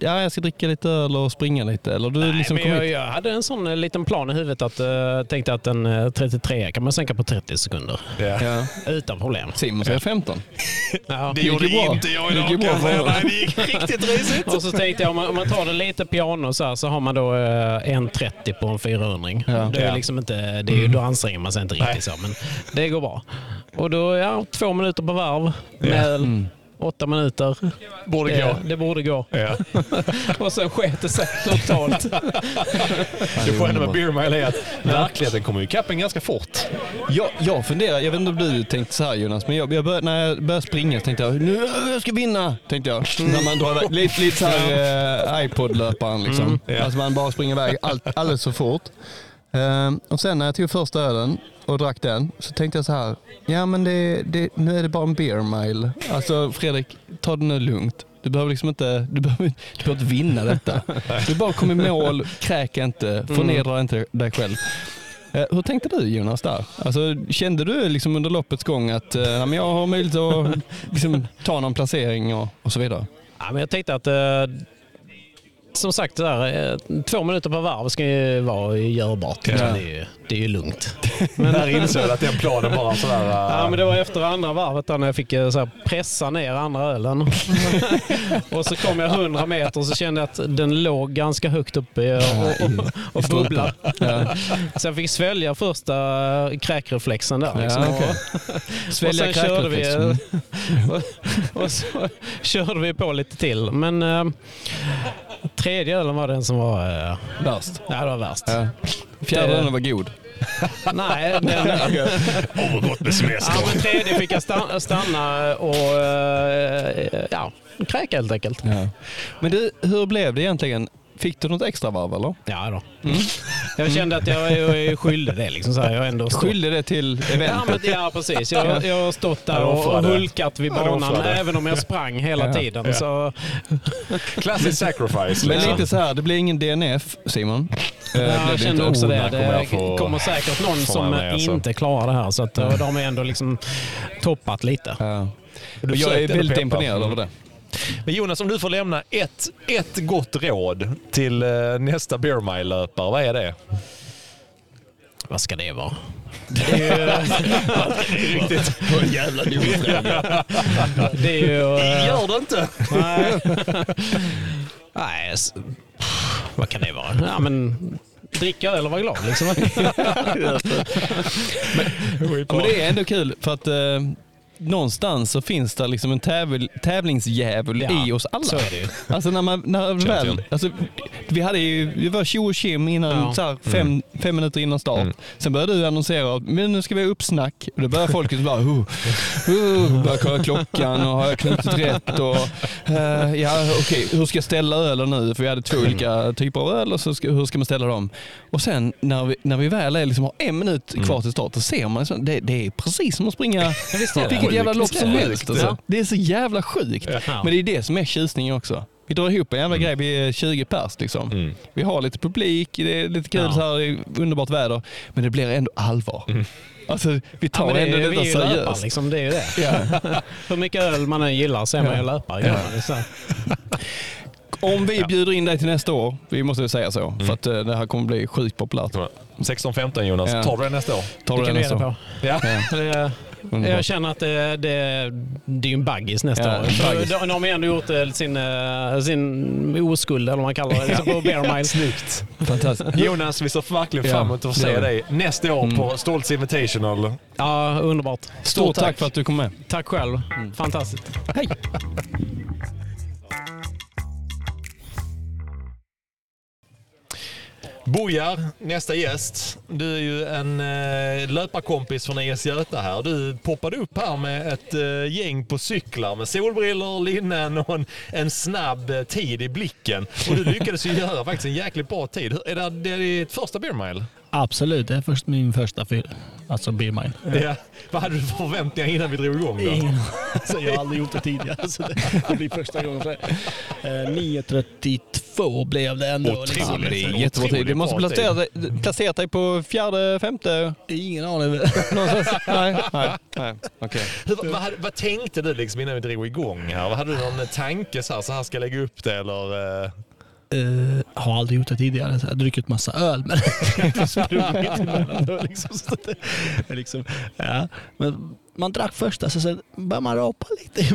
ja jag ska dricka lite öl och springa lite eller du liksom men jag, jag hade en sån eh, liten plan i huvudet att uh, tänkte att en eh, 33 kan man sänka på 30 sekunder. Ja. utan problem. Simon säger 15. Ja. Det gjorde bra. inte jag Det idag bra jag säga. för Nej, det gick riktigt risigt. Och så tänkte jag om man, om man tar det lite piano så, här, så har man då eh, 1.30 på en 400 Ja. det är Ja. liksom inte, det är, ju- Då anstränger man sig inte riktigt så, men det går bra. Och då, ja, två minuter på varv med öl. Åtta minuter. Borde Det, gå. det borde gå. Ja. Och sen sket det sig totalt. Det sköna med beer mile är att verkligheten kommer ju ikapp en ganska fort. Jag, jag funderar, jag vet inte om du tänkte så här Jonas, men jag, jag började, när jag började springa så tänkte jag nu jag ska vinna. Tänkte jag. När man drar iväg, lite, lite så här eh, iPod-löparen liksom. ja. Alltså man bara springer iväg allt, alldeles för fort. Ehm, och sen när jag tog första ölen och drack den så tänkte jag så här, ja men det, det, nu är det bara en beer mile. Alltså Fredrik, ta det nu lugnt. Du behöver liksom inte, du behöver, du behöver inte vinna detta. Du bara kom i mål, kräk inte, förnedra inte dig själv. Eh, Hur tänkte du Jonas där? Alltså, kände du liksom under loppets gång att eh, men jag har möjlighet att liksom, ta någon placering och, och så vidare? Ja, men jag tänkte att eh, som sagt, där, eh, två minuter per varv ska ju vara görbart. Det, är ju, det är ju lugnt. Men när insåg att den planen bara sådär... Uh... Ja, men det var efter andra varvet där när jag fick eh, så pressa ner andra ölen. och så kom jag 100 meter och så kände jag att den låg ganska högt uppe och, och, och bubblade. Ja. Så jag fick svälja första kräkreflexen där. Liksom. Ja, okay. Svälja kräkreflexen. och, och så körde vi på lite till. Men äh, tredje ölen var den som var... Äh, värst? Ja, det var värst. Ja. Fjärde ölen var god. Nej, den... Åh, gott med semester. Ja, men tredje fick jag stanna, stanna och äh, ja, kräka helt enkelt. Ja. Men du, hur blev det egentligen? Fick du något extra varv eller? Ja då. Mm. Jag kände att jag är skyldig det. Liksom så här. Jag ändå stått... Skyldig det till eventet? Ja, men, ja precis. Jag, jag har stått där och, och hulkat vid banan även om jag sprang hela tiden. Ja. Så... Classic sacrifice. Men lite så här, det blir ingen DNF Simon. Ja, jag kände också det. Det kommer säkert någon som alltså. inte klarar det här. Så att, de är ändå liksom toppat lite. Ja. Jag är väldigt imponerad över det. Men Jonas, om du får lämna ett, ett gott råd till eh, nästa Bear Mile-löpare, vad är det? Vad ska det vara? Det är ju... Riktigt. Vad jävla dum Det är ju... Uh... Gör det inte! Nej. Nej, vad kan det vara? Ja, men dricka eller vara glad liksom. men, men det är ändå kul för att uh någonstans så finns det liksom en tävl, tävlingsdjävul ja, i oss alla. Så är det ju. Alltså när man, när väl, alltså, vi hade ju, det var tjo och tjim innan, ja. så här, fem, mm. fem minuter innan start. Mm. Sen började du annonsera, men nu ska vi ha uppsnack. Och då började folk bara, uh, uh, började kolla klockan och har jag knutit rätt och uh, ja okej, okay, hur ska jag ställa ölen nu? För vi hade två olika typer av öl och så ska, hur ska man ställa dem? Och sen när vi, när vi väl är liksom, har en minut kvar mm. till start, då ser man liksom, det, det är precis som att springa vilket jävla lopp som helst. Alltså. Det är så jävla sjukt. Ja. Men det är det som är tjusningen också. Vi drar ihop en jävla mm. grej, vi är 20 pers liksom. Mm. Vi har lite publik, det är lite kul ja. så här, underbart väder. Men det blir ändå allvar. Mm. Alltså, vi tar ja, det, ändå detta seriöst. Löpar, liksom, det är ju det. Ja. Hur mycket öl man än gillar så är man ju löpare. Ja. Om vi bjuder in dig till nästa år, vi måste säga så, mm. för att eh, det här kommer bli sjukt populärt. 16-15 Jonas, tar du det nästa år? Tar du det, det nästa år? Ja. ja. Jag känner att det, det, det är en baggis nästa ja, år. För de har ändå gjort eh, sin, eh, sin oskuld, eller vad man kallar det, liksom på Bear Mile. Snyggt. Fantastiskt. Jonas, vi ser verkligen fram emot att få se dig nästa år mm. på Stoltz Invitational. Ja, underbart. Stort, Stort tack. tack. för att du kom med. Tack själv. Mm. Fantastiskt. Hej! Bojar, nästa gäst. Du är ju en eh, löparkompis från ES Göta här. Du poppade upp här med ett eh, gäng på cyklar med solbrillor, linnen och en, en snabb eh, tid i blicken. Och du lyckades ju göra faktiskt en jäkligt bra tid. Är det, det är ditt första beer mile? Absolut, det är först min första fyll. Alltså beer mile. Ja. Vad hade du för förväntningar innan vi drog igång då? Ingen. Alltså, jag har aldrig gjort det tidigare, så det blir första gången. För, eh, 9.32 blev det ändå. Otroligt. Liksom. Det är jättebra tid. Du måste placera dig, placera dig på fjärde, femte? Ingen aning. nej, nej, nej. Okay. Hur, vad, vad, tänkte du liksom innan vi drog igång här? Hade du någon tanke så här, så här ska jag lägga upp det eller? Uh... Har aldrig gjort det tidigare. Jag har druckit massa öl men inte sprungit. Liksom, liksom, ja. Men man drack första så sen började man rapa lite.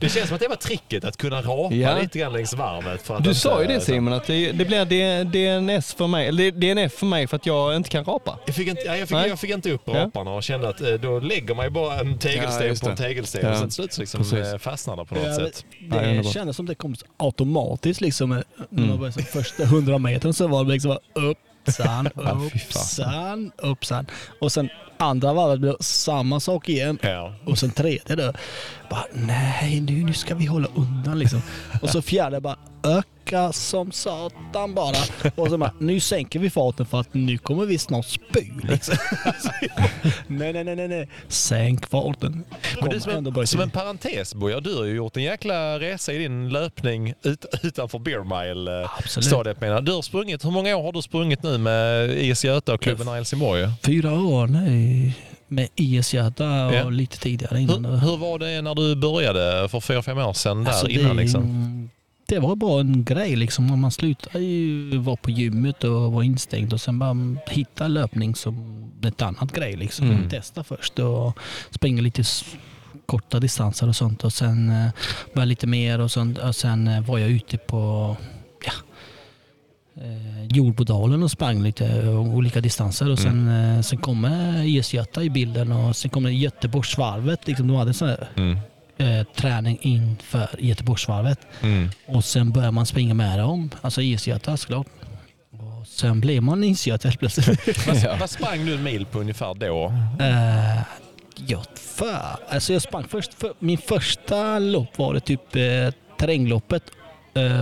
det känns som att det var tricket, att kunna rapa ja. lite grann längs varvet. För att du sa ju det Simon, att det, det blir DNS för mig, eller DNF för mig för att jag inte kan rapa. Jag fick inte, jag fick, jag fick inte upp raparna och kände att eh, då lägger man ju bara en tegelsten ja, på en tegelsten ja. och sen slut liksom Precis. Eh, fastnar det på något sätt. Det, det kändes som det kom automatiskt liksom. Mm. När första hundra metern så var det liksom upp uppsan, uppsan, uppsan. Och sen andra varvet blev samma sak igen. Ja. Och sen tredje då. Bara, nej nu, nu ska vi hålla undan liksom. Och så fjärde bara, öka som satan bara. Och så bara, nu sänker vi farten för att nu kommer vi snart spy liksom. nej, nej, nej, nej, Sänk farten. Men du, som, en, som en parentes Boja, du har ju gjort en jäkla resa i din löpning ut, utanför Beer Mile-stadiet. Eh, du har sprungit, hur många år har du sprungit nu med IS Göta och klubben Helsingborg? Fyra år, nej med Göta och ja. lite tidigare innan. Hur, hur, var det när du började för fyra, fem år sedan? Där alltså innan, det, liksom? det var bara en grej liksom. Man slutade ju vara på gymmet och vara instängd och sen bara hitta löpning som ett annat grej liksom. Mm. Testa först och springa lite korta distanser och sånt och sen eh, börja lite mer och, sånt, och sen eh, var jag ute på eh, Jordbodalen och sprang lite eh, olika distanser och sen, eh, sen kommer IS Göta i bilden och sen kommer Göteborgsvarvet. Liksom, de hade sån här Mm. eh, träning inför Göteborgsvarvet. Mm. Och sen börjar man springa med dem, alltså isgöta såklart. Och sen blir man isgöta helt plötsligt. Vad, vad sprang du en mil på ungefär då? uh, ja, för, alltså jag sprang först, för, min första lopp var det typ eh, terrängloppet eh,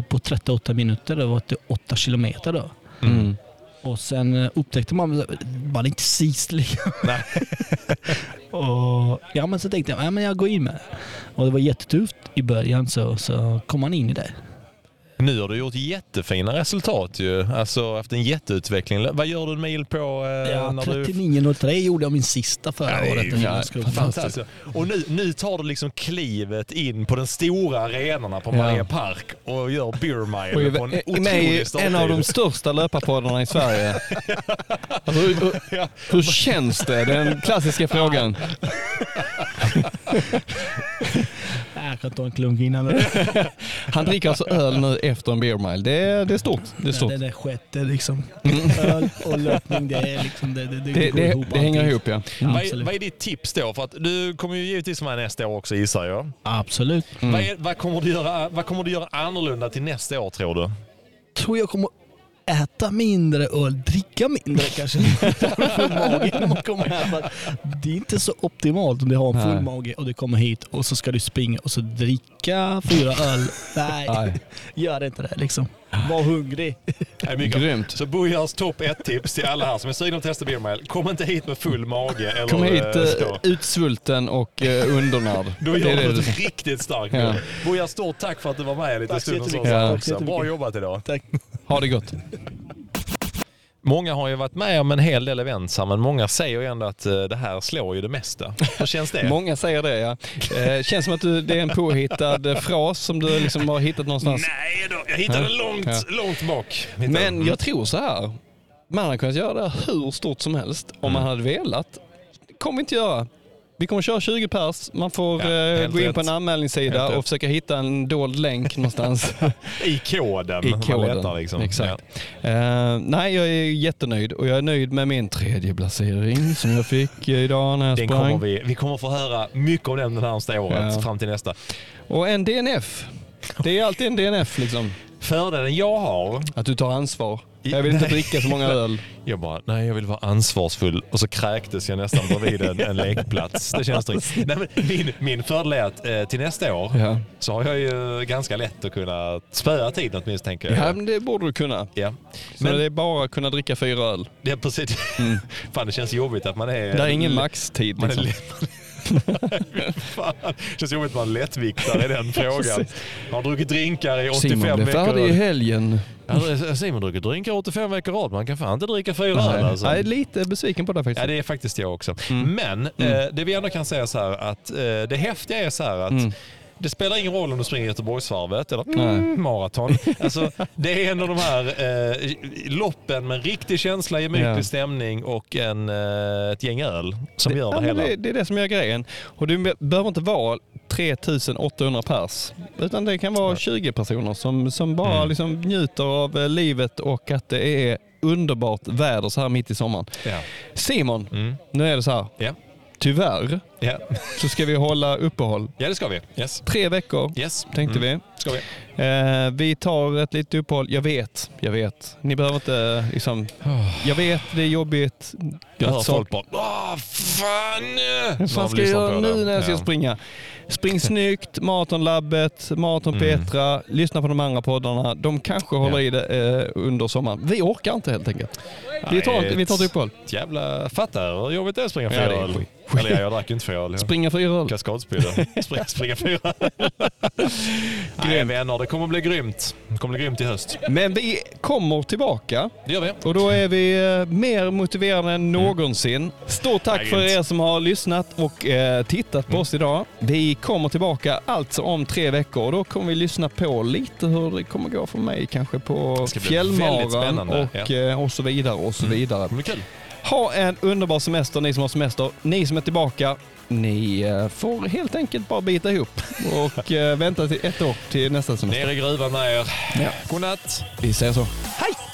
på 38 minuter. Det var till 8 kilometer då. Mm. Och sen eh, upptäckte man att man inte. Nej. och, ja men så tänkte jag, ja, men jag går in med det. Och det var jättetufft i början så, så kom man in i det. Nu har du gjort jättefina resultat ju. Alltså haft en jätteutveckling. Vad gör du en mil på eh, Ja, när du... 39.03 gjorde jag min sista förra Ja, året. ja. Fantastiskt. Och nu, nu tar du liksom klivet in på den stora arenorna på Maria Park och gör beer Och mile på en i otrolig en starttid. av de största löparpoddarna i Sverige. Alltså, hur, hur, hur känns det? Den klassiska frågan. Jag kan ta en klunk innan. Han dricker alltså öl nu efter en beer mile. Det är, det är stort. Det är stort. Det är sjätte liksom. Öl och löpning, det är liksom... Det, det, det, Det, går det, ihop det hänger ihop ja. Vad är, Absolut. vad är ditt tips då? För att du kommer ju givetvis vara nästa år också gissar jag. Absolut. Mm. Vad, är, vad, kommer du göra, vad kommer du göra annorlunda till nästa år tror du? Tror jag kommer äta mindre öl, dricka mindre kanske. full mage när man kommer här. För att Det är inte så optimalt om du har en full Nej. mage och du kommer hit och så ska du springa och så dricka fyra öl. Nej, Nej. gör inte det liksom. Var hungrig. Det är mycket. Grymt. Så Bujars topp ett tips till alla här som är sugna på att testa mile. Kom inte hit med full mage eller Kom hit eh, eh, utsvulten och eh, undernärd. Då Det gör är du ett riktigt starkt Ja. ja. Bujar, stort tack för att du var med en liten stund hos oss. Bra jobbat idag. Tack. Ha det gott. Många har ju varit med om en hel del events här, men många säger ju ändå att eh, det här slår ju det mesta. Hur känns det? Många säger det ja. Eh, känns som att du, det är en påhittad eh, fras som du liksom har hittat någonstans. Nej då, jag hittade Ja. långt, Ja. långt bak. Hittade- Men jag tror så här. Man hade kunnat göra det hur stort som helst om man hade velat. Det kommer vi inte göra. Vi kommer köra 20 pers. Man får Ja, eh, gå in på en anmälningssida Helt och försöka hitta en dold länk någonstans I koden. i koden. letar liksom. Exakt. Eh, nej, jag är jättenöjd och jag är nöjd med min tredje placering som jag fick idag när jag Den sprang. kommer vi, vi kommer få höra mycket om den det närmaste året Ja. fram till nästa. Och en DNF. Det är alltid en DNF liksom. Fördelen jag har, Att du tar ansvar. Jag vill inte dricka så många öl. jag bara, nej jag vill vara ansvarsfull och så kräktes jag nästan bredvid en, en lekplats. Det känns tryggt. Nej, men min, min fördel är att eh, till nästa år Ja. så har jag ju ganska lätt att kunna spöa tiden åtminstone tänker jag. ja, men det borde du kunna. Ja. Så Men det är bara att kunna dricka fyra öl. det är precis. Fan det känns jobbigt att man är... Det är ingen maxtid. Man Liksom. Fan, det känns jobbigt att man är lättviktare i den frågan. Har druckit drinkar i 85 Simon blev veckor. färdig i helgen. Ja, Simon druckit drinkar 85 veckor rad. Man kan fan inte dricka fyra öl alltså. Jag är lite besviken på det faktiskt. Ja, det är faktiskt jag också. Mm. Men eh, det vi ändå kan säga så här att eh, det häftiga är så här att Mm. det spelar ingen roll om du springer Göteborgsvarvet eller mm, maraton. Alltså, det är ändå de här eh, loppen med riktig känsla, gemytlig Ja. stämning och en, eh, ett gäng öl som gör det Ja, hela. det, det är det som gör grejen. Och det be- behöver inte vara 3800 pers. Utan det kan vara 20 personer som, som bara Mm. liksom njuter av eh, livet och att det är underbart väder så här mitt i sommaren. Ja. Simon, Mm. nu är det så här. Ja. Tyvärr Ja. så ska vi hålla uppehåll. ja, det ska vi. Yes. Tre veckor Yes. tänkte Mm. vi. Ska vi. Eh, vi tar ett litet uppehåll. Jag vet, jag vet. Ni behöver inte liksom... Jag vet, det är jobbigt. Jag hör Så- folk bara Åh, fan! Vad fan ska jag göra nu när jag ska springa? Spring snyggt, Maratonlabbet, Maraton Mm. Petra, lyssna på de andra poddarna. De kanske håller i det eh, under sommaren. Vi orkar inte helt enkelt. Vi tar, vi tar ett uppehåll. Jävla fattar hur jobbigt det är att springa Ja, Eller ja, jag drack inte fyra öl. Ja. Springa fyra öl. Kaskadspydda. Springa, springa fyra. Nej vänner, det kommer bli grymt. Det kommer bli grymt i höst. Men vi kommer tillbaka Det gör vi. och då är vi eh, mer motiverade än någonsin. Stort tack Ja, för er som har lyssnat och eh, tittat på oss idag. Vi kommer tillbaka alltså om tre veckor och då kommer vi lyssna på lite hur det kommer gå för mig kanske på Fjällmaran och, eh, och så vidare och så vidare. Det blir kul. Ha en underbar semester ni som har semester. Ni som är tillbaka, ni eh, får helt enkelt bara bita ihop och eh, vänta till ett år till nästa semester. Ner i gruvan med er. Ja. Godnatt. Vi säger så. Hej!